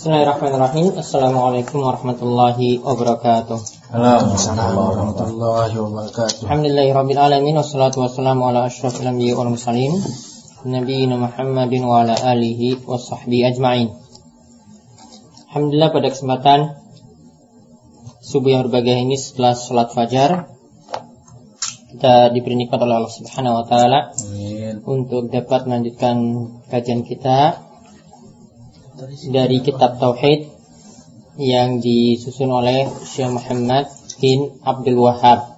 Bismillahirrahmanirrahim. Assalamualaikum warahmatullahi wabarakatuh. Assalamualaikum warahmatullahi wabarakatuh. Alhamdulillahirabbil alamin wassalatu wassalamu ala asyrafil anbiya'i wal mursalin nabiyina Muhammadin wa ala alihi washabbihi ajmain. Alhamdulillah pada kesempatan subuh yang berbahagia ini setelah sholat fajar kita diberi nikmat oleh Allah Subhanahu wa taala untuk dapat melanjutkan kajian kita dari kitab tauhid yang disusun oleh Syekh Muhammad bin Abdul Wahab.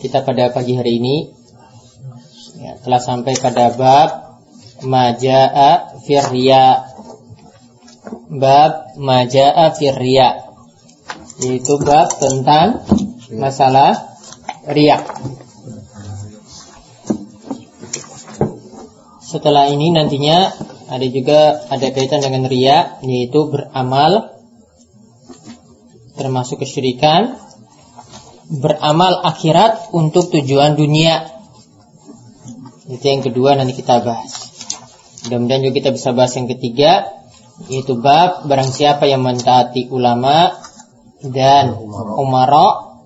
Kita pada pagi hari ini ya, telah sampai pada bab majaa firriya. Bab majaa firriya yaitu bab tentang masalah riak. Setelah ini nantinya ada juga ada kaitan dengan ria yaitu beramal termasuk kesyirikan beramal akhirat untuk tujuan dunia. Itu yang kedua nanti kita bahas. Mudah-mudahan juga kita bisa bahas yang ketiga yaitu bab barang siapa yang mentaati ulama dan umara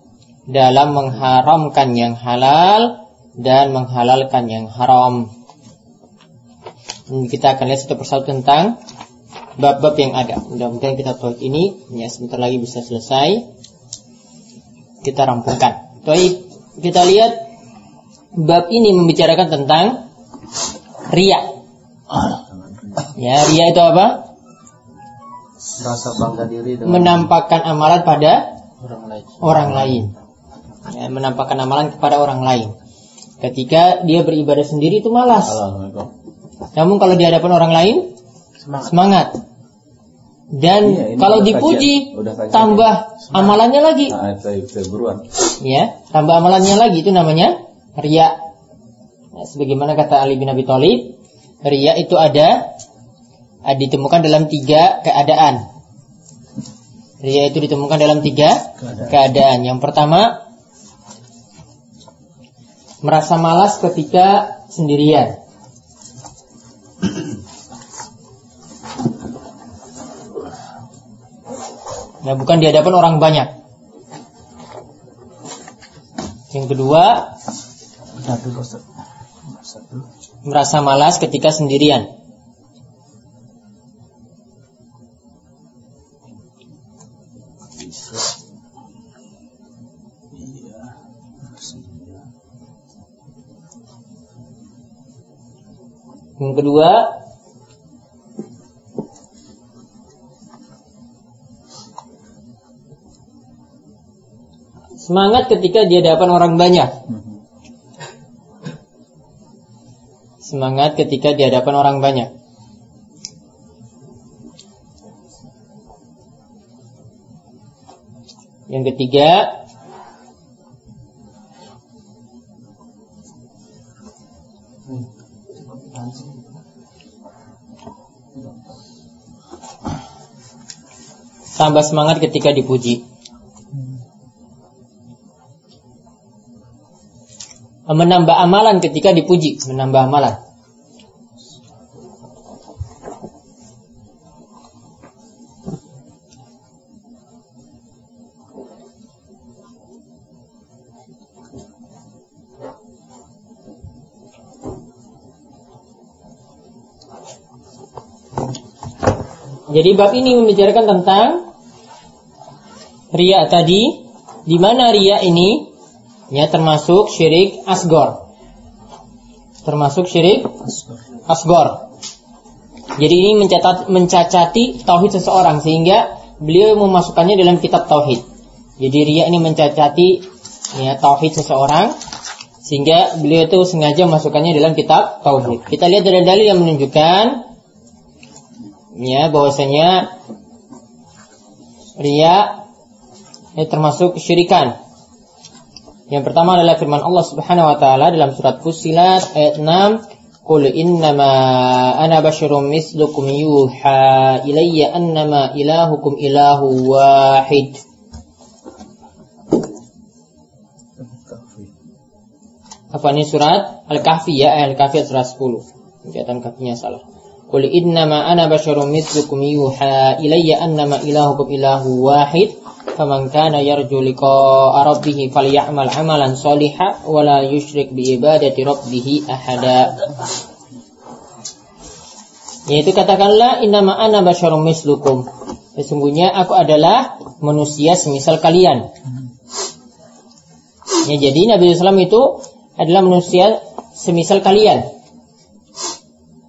dalam mengharamkan yang halal dan menghalalkan yang haram. Kita akan lihat satu persatu tentang bab-bab yang ada. Mudah-mudahan kita tahu ini ya sebentar lagi bisa selesai. Kita rampungkan. Baik, kita lihat bab ini membicarakan tentang ria. Ya, ria itu apa? Rasa bangga diri dengan Menampakkan amalan pada orang lain. orang lain. Ya, menampakkan amalan kepada orang lain. Ketika dia beribadah sendiri itu malas. Namun kalau di hadapan orang lain Semangat. semangat. Dan Iya, ini kalau udah dipuji kajian. Udah kajian. tambah amalannya lagi. Nah. Ya, tambah amalannya lagi itu namanya ria. Nah, sebagaimana kata Ali bin Abi Thalib, ria itu ada ah, ditemukan dalam tiga keadaan. Ria itu ditemukan dalam tiga Keadaan. keadaan. Yang pertama, merasa malas ketika sendirian. Nah, bukan di hadapan orang banyak. Yang kedua, merasa malas ketika sendirian. Iya. Yang kedua, semangat ketika di hadapan orang banyak. Semangat ketika di hadapan orang banyak. Yang ketiga, tambah semangat ketika dipuji. Menambah amalan ketika dipuji, menambah amalan. Jadi bab ini membicarakan tentang ria tadi, di mana ria ini ya termasuk syirik asgor. Termasuk syirik asgor. Jadi ini mencatat mencacati tauhid seseorang sehingga beliau memasukkannya dalam kitab tauhid. Jadi ria ini mencacati ya tauhid seseorang sehingga beliau itu sengaja masukkannya dalam kitab tauhid. Kita lihat dari dalil yang menunjukkan ya bahwasanya ria ini termasuk kesyirikan. Yang pertama adalah firman Allah Subhanahu wa taala dalam surat Fussilat ayat 6, "Qul innama ana basyarum mislukum yuha ilayya annama ilahukum ilahu wahid." Apa ini surat Al-Kahfi ya, ayat Al-Kahfi surat 10. Kelihatan kafinya salah. Qul innama ana basyarum mithlukum yuha ilayya annama ilahukum ilahu wahid faman kana yarju liqa'a rabbih falyamal amalan shalihan wa la yusyrik bi ibadati rabbih ahada. Yaitu katakanlah innama ana basyarum mislukum. Sesungguhnya aku adalah manusia semisal kalian. Ya, jadi Nabi SAW itu adalah manusia semisal kalian.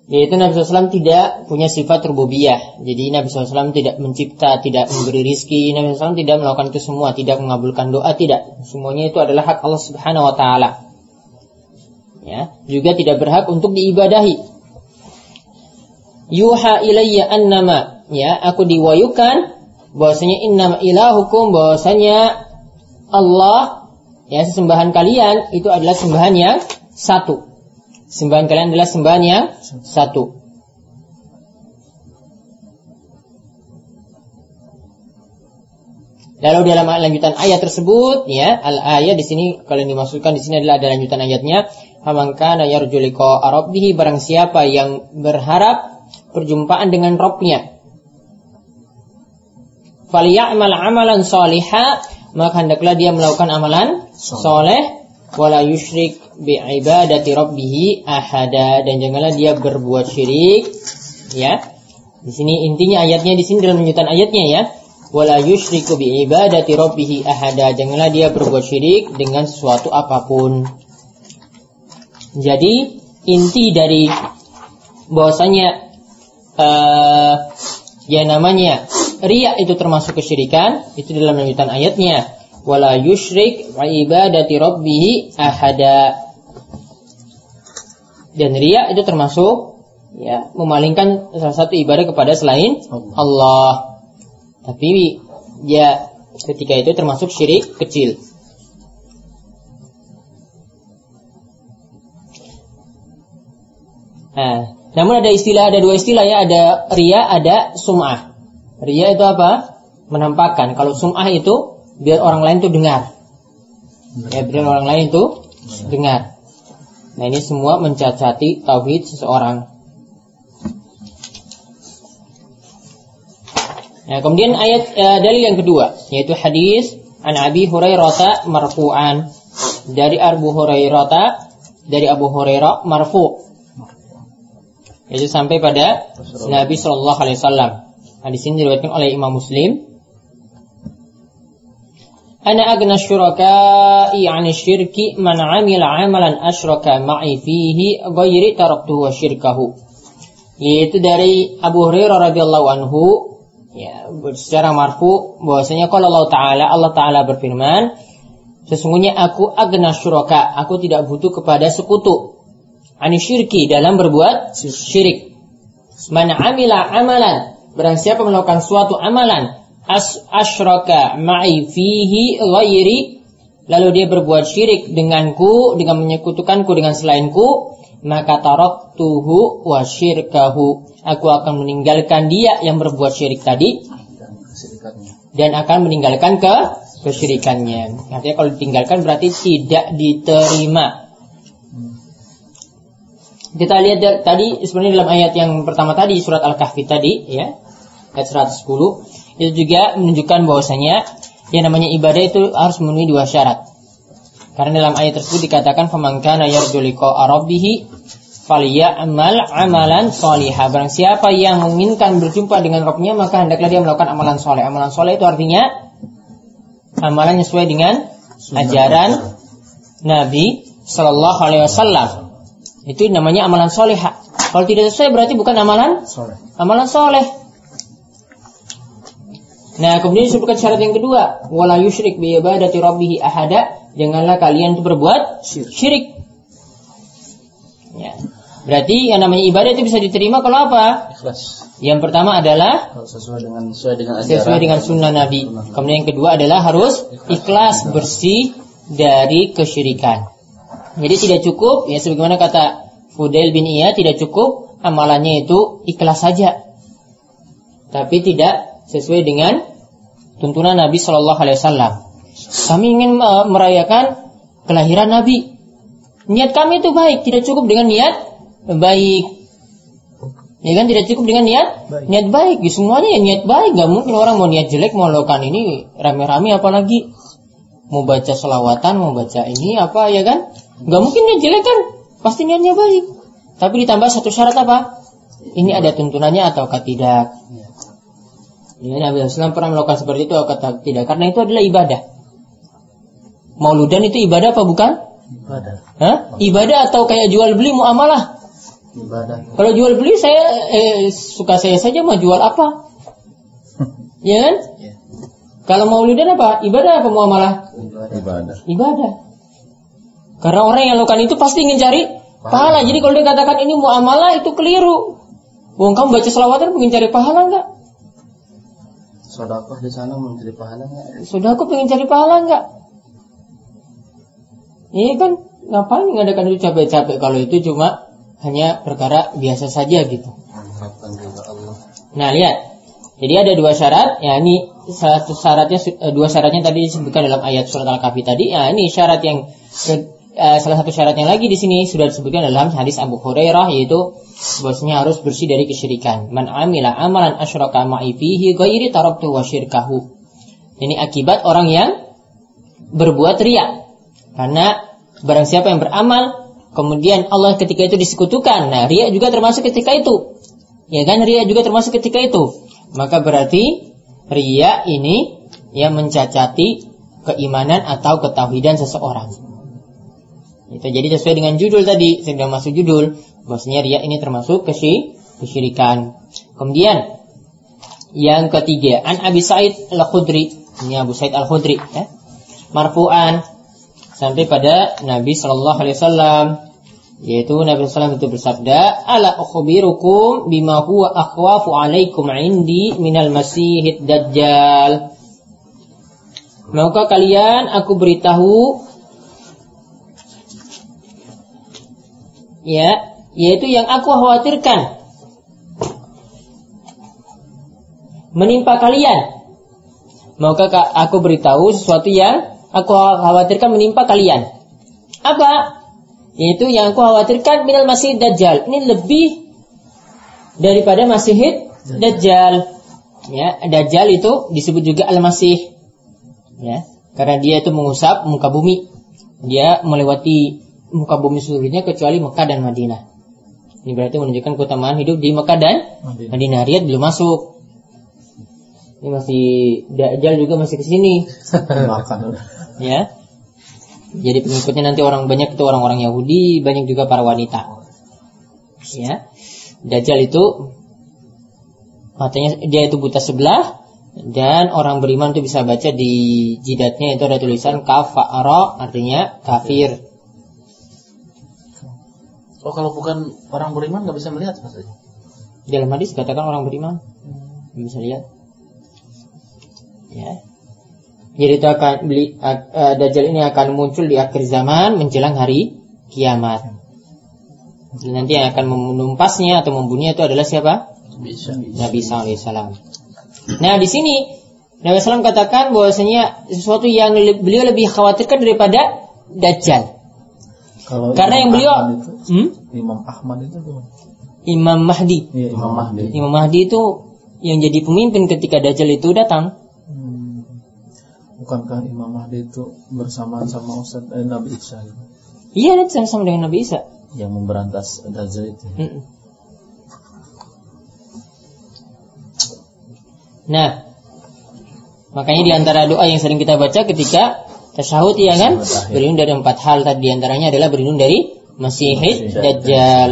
Yaitu Nabi SAW tidak punya sifat rububiyah. Jadi Nabi SAW tidak mencipta, tidak memberi rizki. Nabi SAW tidak melakukan itu semua, tidak mengabulkan doa, tidak. Semuanya itu adalah hak Allah Subhanahu Wa Taala. Ya, juga tidak berhak untuk diibadahi. Yuha ilayya annama, ya, aku diwayukan bahwasanya innama ilahukum bahwasanya Allah ya sesembahan kalian itu adalah sembahan yang satu. Sembahan kalian adalah sembahan yang satu. Lalu dalam lanjutan ayat tersebut, ya, al ayat di sini kalau dimasukkan di sini adalah ada lanjutan ayatnya, "Faman yarju liqa rabbih barang siapa yang berharap perjumpaan dengan Robnya. Falyamal amalan salihah, maka hendaklah dia melakukan amalan soleh wala yusyrik bi ibadati rabbih ahada. Dan janganlah dia berbuat syirik ya. Di sini intinya ayatnya di sini dalam lanjutan ayatnya ya. Wala yusyriku bi ibadati rabbih ahada. Janganlah dia berbuat syirik dengan sesuatu apa pun. Jadi inti dari bahwasanya uh, ya namanya riak itu termasuk kesyirikan itu dalam lanjutan ayatnya wala yusyrik wa ibadati rabbih ahada. Dan riya itu termasuk ya memalingkan salah satu ibadah kepada selain Allah. Tapi ya ketika itu termasuk syirik kecil. Nah, namun ada istilah, ada dua istilah ya, ada ria, ada sum'ah. Ria itu apa? Menampakkan. Kalau sum'ah itu biar orang lain tuh dengar. Ya, biar orang lain tuh dengar. Nah, ini semua mencacati tauhid seseorang. Nah, kemudian ayat e, dalil yang kedua yaitu hadis an Abi Hurairah marfu'an dari Abu Hurairah dari Abu Hurairah marfu. Yaitu sampai pada Nabi Shallallahu alaihi wasallam. Hadis ini diriwayatkan oleh Imam Muslim Ana agna syuraka'i 'ani syirki man 'amila 'amalan asyraka ma'i fihi ghairi taraktuhu wa syirkahu. Yaitu dari Abu Hurairah radhiyallahu anhu ya secara marfu bahwasanya kalau Allah taala Allah taala berfirman sesungguhnya aku agna syuraka aku tidak butuh kepada sekutu ani syirki dalam berbuat syirik man amila amalan barang siapa melakukan suatu amalan as asyraka ma'i fihi ghairi. Lalu dia berbuat syirik denganku dengan menyekutukanku dengan selainku maka taraktuhu wa syirkahu. Aku akan meninggalkan dia yang berbuat syirik tadi dan akan meninggalkan ke kesyirikannya. Artinya kalau ditinggalkan berarti tidak diterima. Kita lihat tadi sebenarnya dalam ayat yang pertama tadi surat Al-Kahfi tadi ya. Ayat 110 itu juga menunjukkan bahwasanya yang namanya ibadah itu harus memenuhi dua syarat. Karena dalam ayat tersebut dikatakan famangkana yarju liqa'a rabbih falyamal amalan solihah. Barang siapa yang menginginkan berjumpa dengan Rabbnya maka hendaklah dia melakukan amalan soleh. Amalan soleh itu artinya amalan sesuai dengan ajaran Nabi Shallallahu Alaihi Wasallam. Itu namanya amalan soleh. Kalau tidak sesuai berarti bukan amalan soleh. Amalan soleh. Nah, kemudian disebutkan syarat yang kedua, wala yusyrik bi ibadati rabbih ahada, janganlah kalian itu berbuat syirik. Ya. Berarti yang namanya ibadah itu bisa diterima kalau apa? Ikhlas. Yang pertama adalah sesuai dengan sesuai dengan ajaran. Sesuai dengan sunnah Nabi. Kemudian yang kedua adalah harus ikhlas bersih dari kesyirikan. Jadi tidak cukup ya sebagaimana kata Fudail bin Iya tidak cukup amalannya itu ikhlas saja. Tapi tidak sesuai dengan tuntunan Nabi Shallallahu Alaihi Wasallam. Kami ingin merayakan kelahiran Nabi. Niat kami itu baik, tidak cukup dengan niat baik. Ya kan tidak cukup dengan niat Baik. niat baik. Ya, semuanya ya niat baik. Gak mungkin orang mau niat jelek mau melakukan ini rame-rame apalagi mau baca selawatan, mau baca ini apa ya kan? Gak mungkin niat jelek kan? Pasti niatnya baik. Tapi ditambah satu syarat apa? Ini ada tuntunannya ataukah tidak? Ya, Nabi SAW pernah melakukan seperti itu atau tidak? Karena itu adalah ibadah. Mauludan itu ibadah apa bukan? Ibadah. Hah? Ibadah atau kayak jual beli muamalah? Ibadah. Kalau jual beli saya eh, suka saya saja mau jual apa? ya kan? Ya. Kalau mauludan apa? Ibadah apa muamalah? Ibadah. Ibadah. Ibadah. Karena orang yang lakukan itu pasti ingin cari pahala. Jadi kalau dia katakan ini muamalah itu keliru. Wong kamu baca selawatan ingin cari pahala enggak? Sodakoh di sana mencari pahala nggak? Sudah aku pengen cari pahala enggak? Iya kan? Ngapain ngadakan itu capek-capek kalau itu cuma hanya perkara biasa saja gitu. Mengharapkan juga Allah. Nah lihat, jadi ada dua syarat. Ya ini satu syaratnya eh, dua syaratnya tadi disebutkan dalam ayat surat al-kahfi tadi. Ya ini syarat yang ke- eh, salah satu syaratnya lagi di sini sudah disebutkan dalam hadis Abu Hurairah yaitu bahwasanya harus bersih dari kesyirikan. Man amila amalan asyraka ma'i fihi ghairi taraktu wa syirkahu. Ini akibat orang yang berbuat riak. Karena barang siapa yang beramal kemudian Allah ketika itu disekutukan. Nah, riak juga termasuk ketika itu. Ya kan ria juga termasuk ketika itu. Maka berarti ria ini yang mencacati keimanan atau ketauhidan seseorang. Itu jadi sesuai dengan judul tadi, sudah masuk judul bahwasanya ria ini termasuk kesy kesyirikan. Kemudian yang ketiga, An Abi Said Al-Khudri, ini Abu Said Al-Khudri ya. Marfu'an sampai pada Nabi Shallallahu alaihi wasallam yaitu Nabi SAW itu bersabda ala ukhbirukum bima huwa akhwafu alaikum indi minal masihid dajjal Maukah kalian aku beritahu ya yaitu yang aku khawatirkan menimpa kalian Maukah ka- aku beritahu sesuatu yang aku khawatirkan menimpa kalian apa yaitu yang aku khawatirkan minal masih dajjal. Ini lebih daripada masihid dajjal. Ya, dajjal itu disebut juga al-masih. Ya, karena dia itu mengusap muka bumi. Dia melewati muka bumi seluruhnya kecuali Mekah dan Madinah. Ini berarti menunjukkan keutamaan hidup di Mekah dan Madinah. Madinah. Riyadh belum masuk. Ini masih dajjal juga masih ke sini. Ya. Jadi pengikutnya nanti orang banyak itu orang-orang Yahudi, banyak juga para wanita. Ya. Dajjal itu matanya dia itu buta sebelah dan orang beriman itu bisa baca di jidatnya itu ada tulisan kafara artinya kafir. Oh kalau bukan orang beriman nggak bisa melihat maksudnya? Dalam hadis katakan orang beriman bisa lihat. Ya. Jadi itu akan beli uh, Dajjal ini akan muncul di akhir zaman menjelang hari kiamat. Dan nanti yang akan menumpasnya atau membunuhnya itu adalah siapa? Bisa. Nabi SAW. Nah di sini Nabi SAW katakan bahwasanya sesuatu yang beliau lebih khawatirkan daripada Dajjal. Kalau Karena Imam yang beliau Ahmad itu, hmm? Imam Ahmad itu gimana? Imam Mahdi. Iya Imam Mahdi. Imam Mahdi itu yang jadi pemimpin ketika Dajjal itu datang. Hmm. Bukankah Imam Mahdi itu bersamaan sama Ustaz eh, Nabi Isa gitu? Iya, nanti sama-sama dengan Nabi Isa. yang memberantas Dajjal itu? Mm-mm. Nah, makanya di antara doa yang sering kita baca ketika tasyahud ya kan, berlindung dari empat hal tadi di antaranya adalah berlindung dari Masihid Masih Dajjal.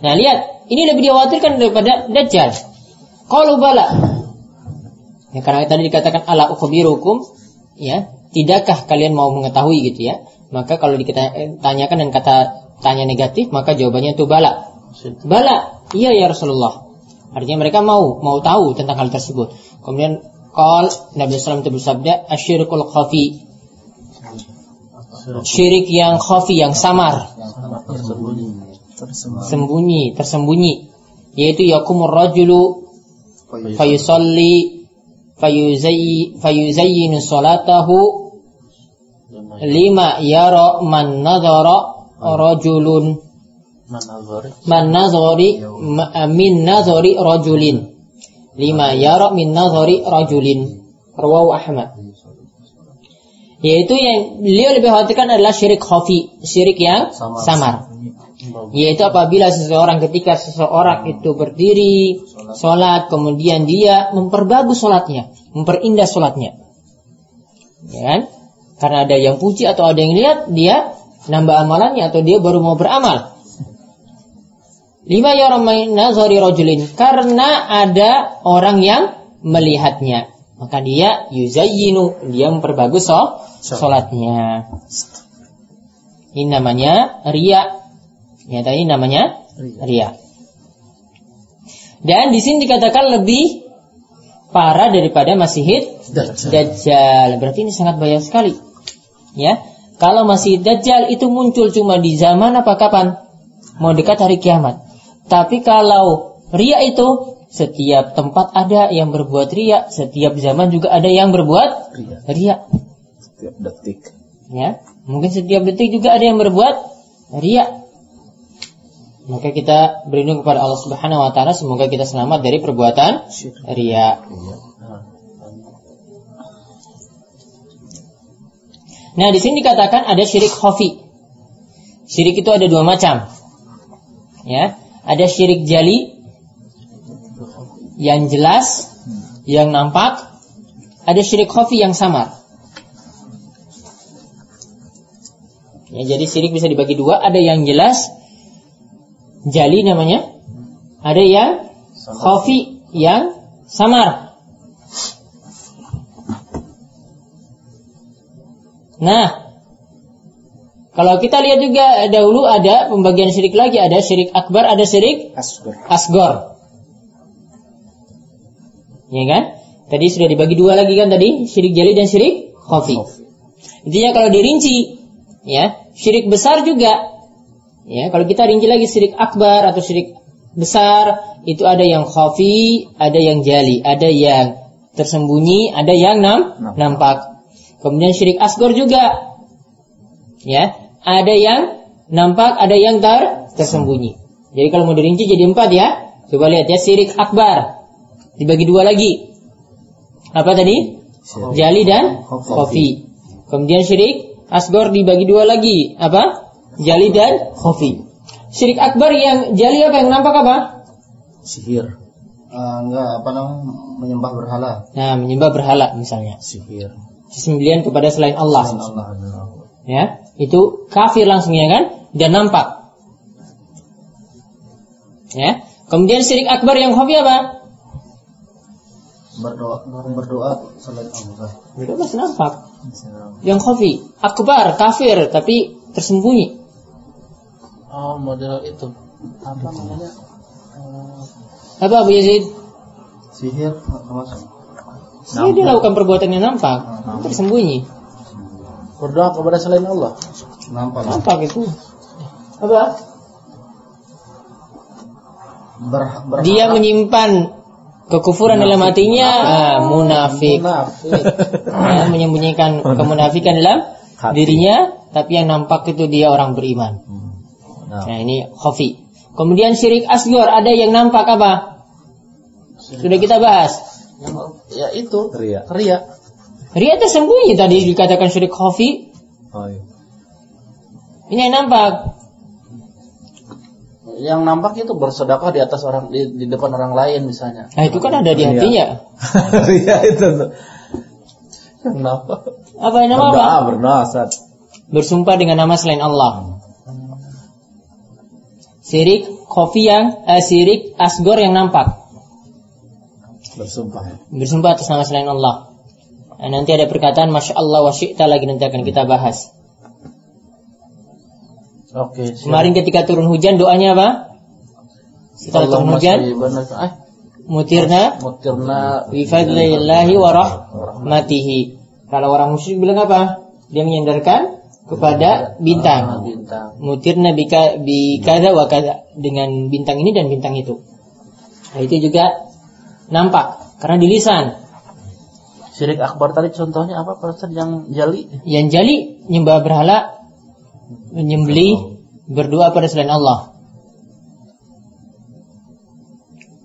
Nah, lihat, ini lebih dikhawatirkan daripada Dajjal. Kalau bala, ya karena tadi dikatakan ala ukhbirukum, ya, tidakkah kalian mau mengetahui gitu ya? Maka kalau kita eh, tanyakan dan kata tanya negatif, maka jawabannya itu bala. Bala, iya ya Rasulullah. Artinya mereka mau mau tahu tentang hal tersebut. Kemudian Qal Nabi SAW itu bersabda asyirkul khafi Syirik yang khafi yang samar. Tersembunyi. Tersembunyi. Sembunyi Tersembunyi. Yaitu yakumur rajulu Fayusalli. Fayuzayyi Fayuzayyinu salatahu Lima yara man nadhara Rajulun. Manazori. man nazari min nazari rajulin. Lima yara min nazari rajulin. Rawahu Ahmad yaitu yang beliau lebih khawatirkan adalah syirik khafi syirik yang Samar. samar. Yaitu apabila seseorang ketika seseorang itu berdiri sholat. kemudian dia memperbagus sholatnya memperindah sholatnya. Ya kan? Karena ada yang puji atau ada yang lihat dia nambah amalannya atau dia baru mau beramal. Lima yaramai nazari rajulin. Karena ada orang yang melihatnya. Maka dia yuzayyinu dia memperbagus shol- sholatnya ini namanya ria ya tadi namanya ria dan di sini dikatakan lebih parah daripada masihid Dajjal. Berarti ini sangat bahaya sekali. Ya. Kalau masih Dajjal itu muncul cuma di zaman apa kapan? Mau dekat hari kiamat. Tapi kalau ria itu setiap tempat ada yang berbuat ria, setiap zaman juga ada yang berbuat Ria. ria. Setiap detik. Ya. Mungkin setiap detik juga ada yang berbuat ria. Maka kita berlindung kepada Allah Subhanahu wa taala semoga kita selamat dari perbuatan ria. Nah, di sini dikatakan ada syirik khafi. Syirik itu ada dua macam. Ya, ada syirik jali yang jelas, yang nampak. Ada syirik khafi yang samar. Ya, jadi syirik bisa dibagi dua, ada yang jelas jali namanya, ada yang khafi yang samar. Nah, kalau kita lihat juga dahulu ada pembagian syirik lagi, ada syirik akbar, ada syirik Asgar. asgor. Ya kan? Tadi sudah dibagi dua lagi kan tadi, syirik jali dan syirik khafi. Intinya kalau dirinci, ya, syirik besar juga. Ya, kalau kita rinci lagi syirik akbar atau syirik besar, itu ada yang khafi, ada yang jali, ada yang tersembunyi, ada yang nam, Nampak. Kemudian syirik asgor juga. Ya, ada yang nampak, ada yang ter tersembunyi. Jadi kalau mau dirinci jadi empat ya. Coba lihat ya syirik akbar dibagi dua lagi. Apa tadi? Jali dan khafi. Kemudian syirik asgor dibagi dua lagi. Apa? Jali dan khafi. Syirik akbar yang jali apa yang nampak apa? Sihir. enggak apa namanya menyembah berhala. Nah, menyembah berhala misalnya. Sihir. Sesembelian kepada selain Allah. Ya, itu kafir langsung ya kan? Dan nampak. Ya. Kemudian syirik akbar yang khafi apa? Berdoa berdoa selain Allah. Itu masih nampak. Yang khafi, akbar, kafir tapi tersembunyi. Oh, model itu. Apa namanya? Apa Abu Yazid? Sihir termasuk. Saya dia lakukan perbuatan yang nampak, tersembunyi. Berdoa kepada selain Allah. Nampak. Nampak itu. Apa? Ber. Dia menyimpan kekufuran dalam hatinya, ah, munafik. Munafik. Ya, menyembunyikan kemunafikan dalam Hati. dirinya, tapi yang nampak itu dia orang beriman. Nah, Nah ini khafi. Kemudian syirik asgor ada yang nampak apa? Sudah kita bahas. ya itu. Ria. Ria. Ria tersembunyi tadi dikatakan syirik khafi. Oh, iya. Ini yang nampak. Yang nampak itu bersedekah di atas orang di, di depan orang lain misalnya. Nah itu kan ada di Ria. hatinya. Ria itu. Yang nampak. Apa yang nama apa? Berdoa, berdoa, Ustaz. Bersumpah dengan nama selain Allah. Syirik khafi yang eh, syirik asgor yang nampak. Bersumpah. Bersumpah atas nama selain Allah. Nah, nanti ada perkataan Masya Allah wa syi'ta lagi nanti akan kita bahas. Oke. siap. Kemarin ketika turun hujan doanya apa? Setelah turun hujan, eh, mutirna mutirna bifadlillahi wa rahmatihi. Kalau orang musyrik bilang apa? Dia menyandarkan kepada Ah, bintang. bintang. Mutirna bika bikada wa kada dengan bintang ini dan bintang itu. Nah, itu juga nampak karena di lisan. Syirik akbar tadi contohnya apa Pak yang jali? Yang jali nyembah berhala, menyembelih, berdoa pada selain Allah.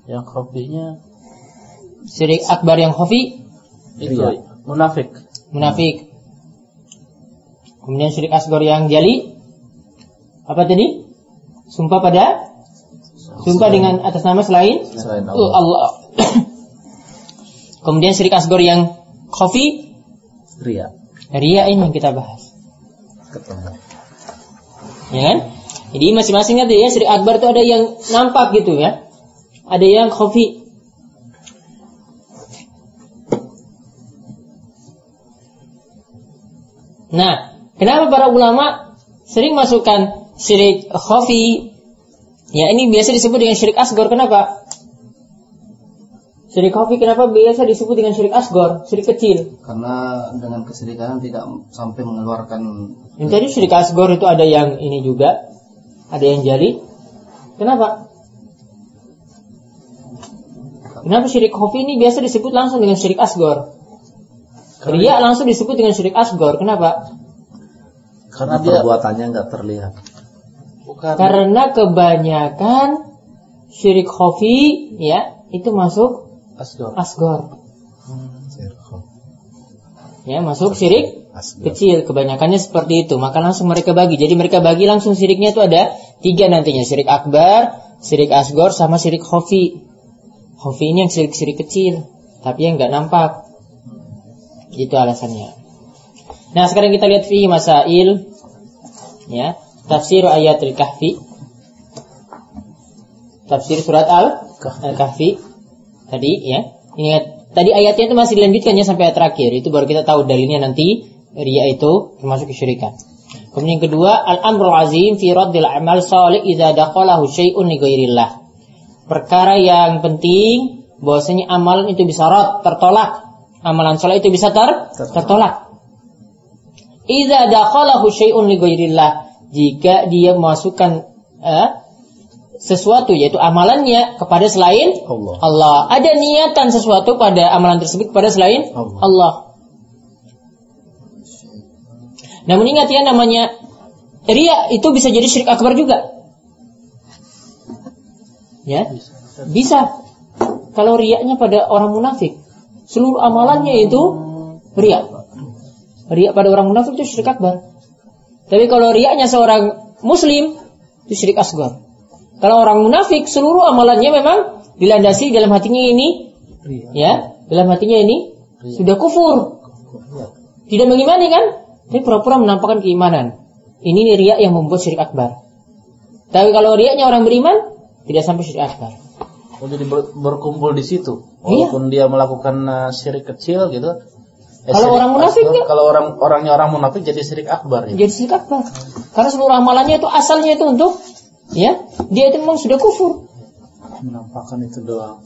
Yang kopinya Syirik akbar yang khafi itu munafik. munafik. Kemudian syirik asgor yang jali apa tadi? Sumpah pada sumpah dengan atas nama selain Selain Oh, Allah. Allah. Kemudian syirik asgor yang khafi Ria. ria ini yang kita bahas. Ketemu. Ya kan? Jadi masing-masing ada ya syirik akbar itu ada yang nampak gitu ya. Ada yang khafi. Nah, kenapa para ulama sering masukkan syirik khafi? Ya, ini biasa disebut dengan syirik asgor. Kenapa? Syirik khafi kenapa biasa disebut dengan syirik asgor, syirik kecil? Karena dengan keserikanan tidak sampai mengeluarkan Yang tadi syirik asgor itu ada yang ini juga, ada yang jali. Kenapa? Kenapa syirik khafi ini biasa disebut langsung dengan syirik asgor? Ria langsung disebut dengan syirik asgor. Kenapa? Karena perbuatannya nggak terlihat. Bukan. Karena kebanyakan syirik khafi ya itu masuk Asgor. asgor. Sirkho. Ya, masuk syirik Asgar. kecil. Kebanyakannya seperti itu. Maka langsung mereka bagi. Jadi mereka bagi langsung syiriknya itu ada tiga nantinya. Syirik akbar syirik asgor sama syirik khafi khafi ini yang syirik kecil tapi yang nggak nampak. Itu alasannya. Nah sekarang kita lihat fi masail. Ya tafsir ayatul kahfi. Tafsir surat al kahfi tadi ya. Ingat tadi ayatnya itu masih dilanjutkan ya sampai ayat terakhir. Itu baru kita tahu dalilnya nanti ria itu termasuk kesyirikan. Kemudian yang kedua al amrul azim fi raddil amal salih idza dakhalahu syai'un li perkara yang penting bahwasanya amalan itu bisa rad tertolak. Amalan soleh itu bisa ter tertolak. idza dakhalahu syai'un li jika dia memasukkan eh, sesuatu yaitu amalannya kepada selain Allah. Allah. Ada niatan sesuatu pada amalan tersebut kepada selain Allah. Allah. Namun ingat ya namanya ria itu bisa jadi syirik akbar juga. Ya, bisa. Kalau riaknya pada orang munafik, seluruh amalannya itu ria. Ria pada orang munafik itu syirik akbar. Tapi kalau riaknya seorang muslim itu syirik asgar. Kalau orang munafik seluruh amalannya memang dilandasi dalam hatinya ini ya, dalam hatinya ini sudah kufur. Tidak mengimani kan? Tapi pura-pura menampakkan keimanan. Ini riak yang membuat syirik akbar. Tapi kalau riaknya orang beriman tidak sampai syirik akbar. Oh, jadi ber- berkumpul di situ. Iya. Walaupun dia melakukan uh, syirik kecil gitu. Eh, Kalau orang munafik enggak? Kalau orang orangnya orang munafik jadi syirik akbar ya. Jadi syirik akbar. Karena seluruh amalannya itu asalnya itu untuk ya, dia itu memang sudah kufur. Menampakkan itu doang.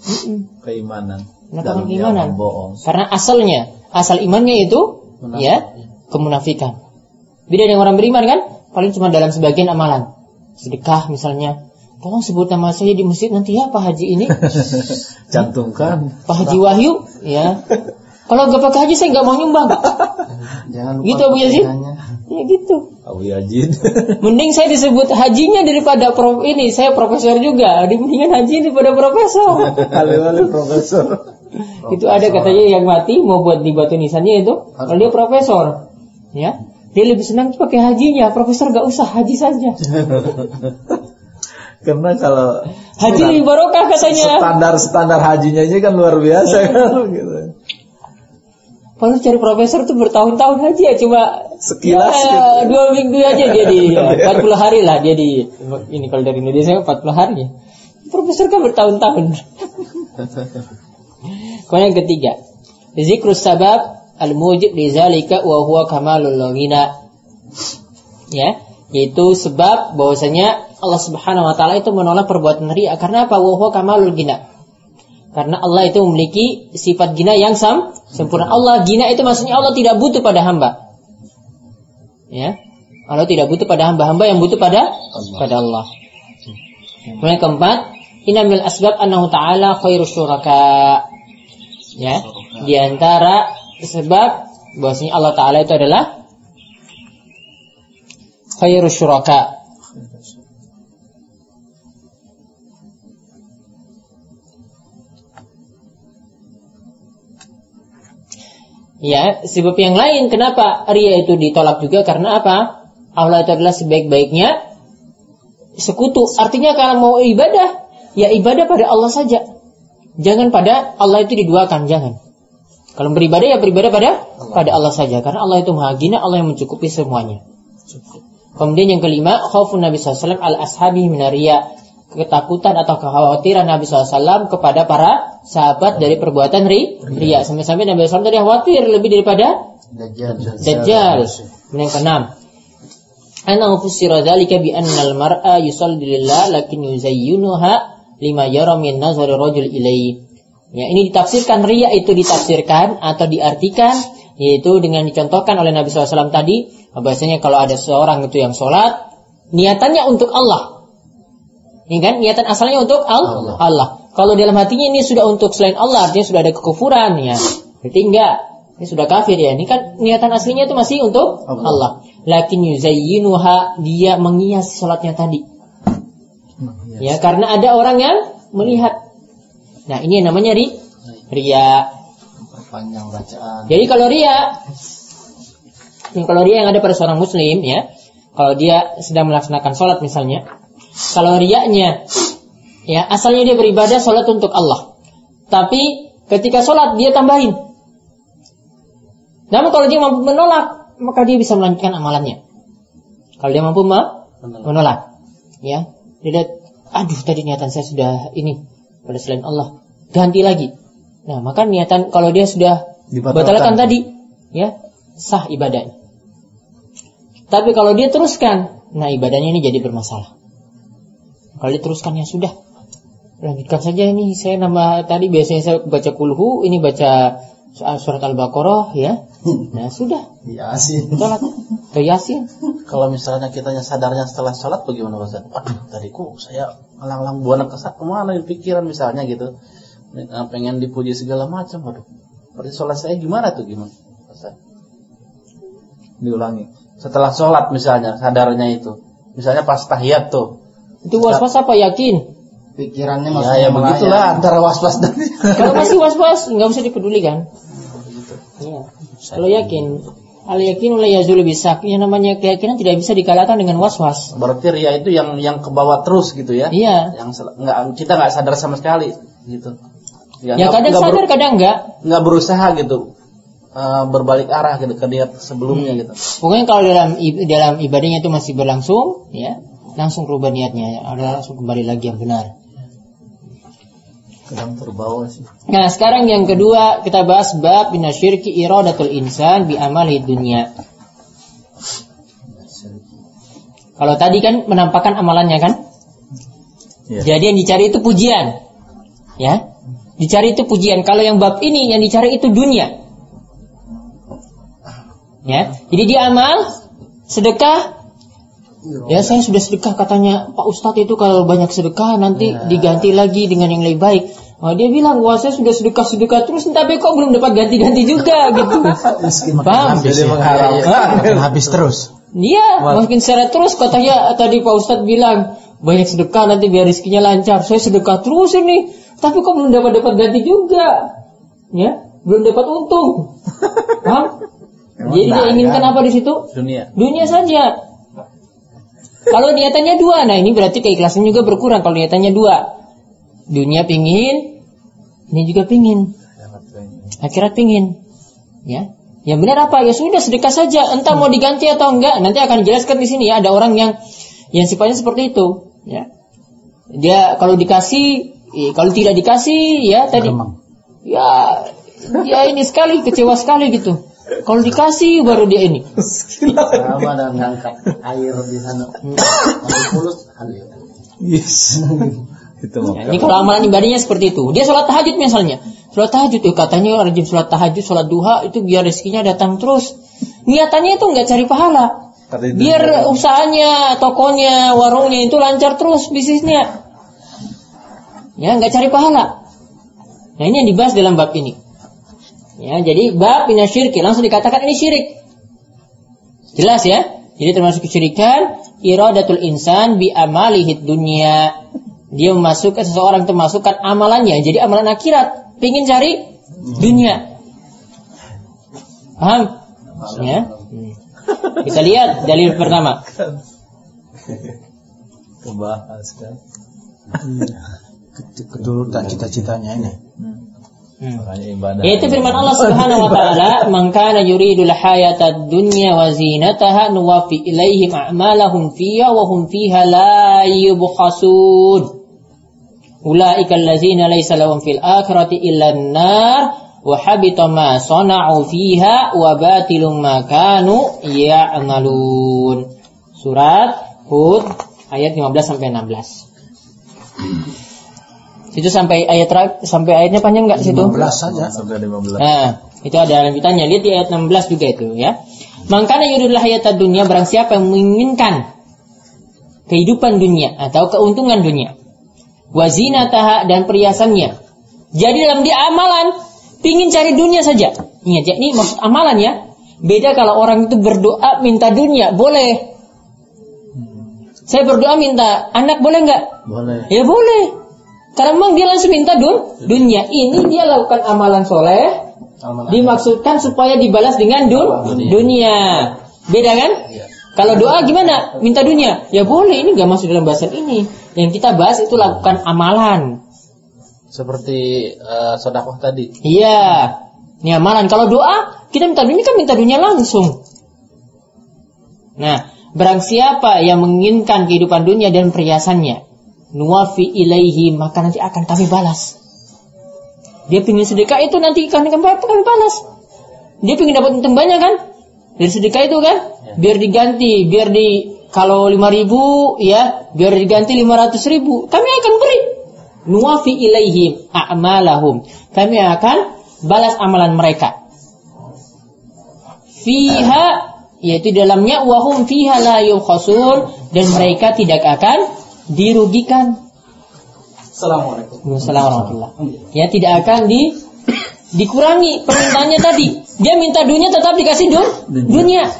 Keimanan. Menampakkan keimanan. Bohong. Karena asalnya, asal imannya itu ya kemunafikan. Beda dengan orang beriman kan, paling cuma dalam sebagian amalan. Sedekah misalnya. Tolong sebut nama saya di masjid nanti ya Pak Haji ini. Cantumkan. Pak Haji Wahyu, ya. Kalau gak pakai haji saya nggak mau nyumbang. Jangan lupa Gitu, Abu Yazid? Ya gitu. Abu Yazid. Mending saya disebut hajinya daripada prof ini. Saya profesor juga. Mendingan haji daripada profesor. Alih-alih profesor. itu ada katanya yang mati mau buat di batu nisannya itu. Kalau dia profesor, ya. Dia lebih senang pakai hajinya. Profesor gak usah haji saja. Karena kalau Haji barokah katanya. standar standar hajinya ini kan luar biasa kan gitu. Kalau cari profesor tuh bertahun-tahun haji ya cuma Sekilas ya, gitu. dua minggu aja dia di ya, 40 hari lah dia di ini kalau dari Indonesia 40 hari. Profesor kan bertahun-tahun. Kemudian yang ketiga, zikrus sabab al-mujib li zalika wa huwa kamalul. Ya, yaitu sebab bahwasanya Allah Subhanahu wa taala itu menolak perbuatan riya karena apa? Wa huwa kamalul ghina. Karena Allah itu memiliki sifat gina yang sam, sempurna. Allah gina itu maksudnya Allah tidak butuh pada hamba. Ya. Allah tidak butuh pada hamba-hamba yang butuh pada pada Allah. Kemudian keempat, inamil asbab annahu ta'ala khairu syuraka. Ya. Di antara sebab bahwasanya Allah taala itu adalah khairu syuraka. Ya, sebab yang lain kenapa ria itu ditolak juga karena apa? Allah itu adalah sebaik-baiknya sekutu. Artinya kalau mau ibadah, ya ibadah pada Allah saja. Jangan pada Allah itu diduakan, jangan. Kalau beribadah ya beribadah pada pada Allah saja karena Allah itu Maha Gina, Allah yang mencukupi semuanya. Kemudian yang kelima, khaufun Nabi SAW al ashabi minaria ketakutan atau kekhawatiran Nabi SAW kepada para sahabat dari perbuatan ri, ria. Sampai-sampai Nabi SAW tadi khawatir lebih daripada Dajjal. Dajjal. Kemudian yang keenam, Ana ufassira dzalika bi anna al-mar'a yusalli lillah lakin yuzayyinuha lima yara min nazari rajul ilaihi. Ya, ini ditafsirkan ria itu ditafsirkan atau diartikan yaitu dengan dicontohkan oleh Nabi SAW tadi bahwasanya kalau ada seorang itu yang sholat niatannya untuk Allah ini kan niatan asalnya untuk Allah. Allah. Kalau dalam hatinya ini sudah untuk selain Allah, artinya sudah ada kekufuran ya. Berarti enggak. Ini sudah kafir ya. Ini kan niatan aslinya itu masih untuk Allah. Allah. Lakin yuzayyinuha dia menghias salatnya tadi. Ya, karena ada orang yang melihat. Nah, ini yang namanya ri ria. Bacaan. Jadi kalau ria kalau ria yang ada pada seorang muslim ya, kalau dia sedang melaksanakan sholat misalnya, kalau riaknya ya asalnya dia beribadah sholat untuk Allah. Tapi ketika sholat dia tambahin. Namun kalau dia mampu menolak, maka dia bisa melanjutkan amalannya. Kalau dia mampu menolak, ya, dia aduh tadi niatan saya sudah ini pada selain Allah, ganti lagi. Nah, maka niatan kalau dia sudah batalkan tadi, ya, sah ibadahnya. Tapi kalau dia teruskan, nah ibadahnya ini jadi bermasalah. Kalau diteruskan ya sudah. Lanjutkan saja ini saya nama tadi biasanya saya baca kulhu, ini baca surat Al-Baqarah ya. Nah, sudah. Yasin. Salat atau Yasin. Kalau misalnya kitanya sadarnya setelah sholat bagaimana Ustaz? Waduh, tadiku saya alang-alang buana kesat ke mana di pikiran misalnya gitu. Pengen dipuji segala macam, waduh. Berarti sholat saya gimana tuh gimana? Ustaz? Diulangi. Setelah sholat misalnya sadarnya itu. Misalnya pas tahiyat tuh. Itu was-was apa yakin? Pikirannya Ya, masih ya melayang. begitulah antara was-was dan Kalau masih was-was nggak usah dipedulikan. Iya. Kalau yakin, al yakin oleh yazul bisa. Yang namanya keyakinan tidak bisa dikalahkan dengan was-was. Berarti ria itu yang yang ke bawah terus gitu ya? Iya. Yang nggak kita nggak sadar sama sekali gitu. Ya nggak- kadang nggak sadar, kadang enggak. nggak berusaha gitu eh, berbalik arah gitu ke niat sebelumnya gitu. Pokoknya kalau dalam dalam ibadahnya itu masih berlangsung, ya langsung rubah niatnya, ya. ada langsung kembali lagi yang benar. Kadang terbawa sih. Nah sekarang yang kedua kita bahas bab minasyirki iradatul insan bi amali dunia. Kalau tadi kan menampakkan amalannya kan, Iya. jadi yang dicari itu pujian, ya, dicari itu pujian. Kalau yang bab ini yang dicari itu dunia, ya. Jadi dia amal sedekah Ya saya sudah sedekah katanya Pak Ustadz itu kalau banyak sedekah nanti diganti lagi dengan yang lebih baik. Oh, dia bilang wah saya sudah sedekah sedekah terus tapi kok belum dapat ganti-ganti juga gitu. Paham? Jadi mengharapkan habis terus. Iya, makin seret terus katanya tadi Pak Ustadz bilang banyak sedekah nanti biar rezekinya lancar. Saya sedekah terus ini, tapi kok belum dapat dapat ganti juga, ya belum dapat untung. Paham? Jadi dia inginkan apa di situ? Dunia. Dunia saja. Kalau niatannya dua, nah ini berarti keikhlasan juga berkurang. Kalau niatannya dua, dunia pingin, ini juga pingin, akhirat pingin, ya. Yang benar apa? Ya sudah sedekah saja. Entah mau diganti atau enggak, nanti akan dijelaskan di sini ya. Ada orang yang yang sifatnya seperti itu, ya. Dia kalau dikasih, eh, kalau tidak dikasih, ya tadi, ya, ya ini sekali kecewa sekali gitu. Kalau dikasih baru dia ini. Sama dan ngangkat air di sana. Mulus halir. Yes. Itu mah. Ya, ini kalau amalan ibadahnya seperti itu. Dia sholat tahajud misalnya. Sholat tahajud itu katanya rajin sholat tahajud, sholat duha itu biar rezekinya datang terus. Niatannya itu nggak cari pahala. Biar usahanya, tokonya, warungnya itu lancar terus bisnisnya. Ya, nggak cari pahala. Nah, ini yang dibahas dalam bab ini. Ya, jadi bab syirki langsung dikatakan ini syirik. Jelas ya? Jadi termasuk kesyirikan iradatul insan bi amalihi dunia. Dia memasukkan seseorang itu memasukkan amalannya jadi amalan akhirat, pingin cari dunia. Paham? Ya. Hmm. Kita lihat dalil pertama. Kebahas kan. Keturutan cita-citanya ini. Hmm. Yaitu firman Allah Subhanahu wa taala, "Man kana yuridul hayatad dunya wa zinataha nuwaffi ilaihim a'malahum fiha wa hum fiha la yubkhasun." Ulaika allazina laysa lahum fil akhirati illa an-nar wa habita ma sana'u fiha wa batilum ma kanu ya'malun. Surat Hud ayat 15 sampai 16. Situ sampai ayat terak- sampai ayatnya panjang nggak situ? 15 saja. Sampai 15. Nah, itu ada lanjutannya. Lihat di ayat 16 juga itu ya. Mangkana yuridul hayatad dunia barang siapa yang menginginkan kehidupan dunia atau keuntungan dunia. Wazinataha dan perhiasannya. Jadi dalam dia amalan pingin cari dunia saja. Ingat ya, ini maksud amalan ya. Beda kalau orang itu berdoa minta dunia, boleh. Saya berdoa minta anak boleh nggak? Boleh. Ya boleh. Karena memang dia langsung minta dun, dunia. Ini dia lakukan amalan soleh, dimaksudkan supaya dibalas dengan dun, dunia. Beda kan? Kalau doa gimana? Minta dunia? Ya boleh. Ini nggak masuk dalam bahasan ini. Yang kita bahas itu lakukan amalan. Seperti eh, sodakoh tadi. Iya. Ini amalan. Kalau doa kita minta dunia kan minta dunia langsung. Nah, barang siapa yang menginginkan kehidupan dunia dan perhiasannya, nuwafi ilaihi maka nanti akan kami balas. Dia pingin sedekah itu nanti akan kami kami balas. Dia pingin dapat untung banyak kan? Dari sedekah itu kan? Biar diganti, biar di kalau 5000 ya, biar diganti 500 ribu. Kami akan beri. Nuwafi ilaihim a'malahum. Kami akan balas amalan mereka. Fiha yaitu dalamnya wahum fiha la yukhasun dan mereka tidak akan dirugikan. Assalamualaikum. Warahmatullah. Ya tidak akan di dikurangi permintaannya tadi. Dia minta dunia tetap dikasih dun, dunia.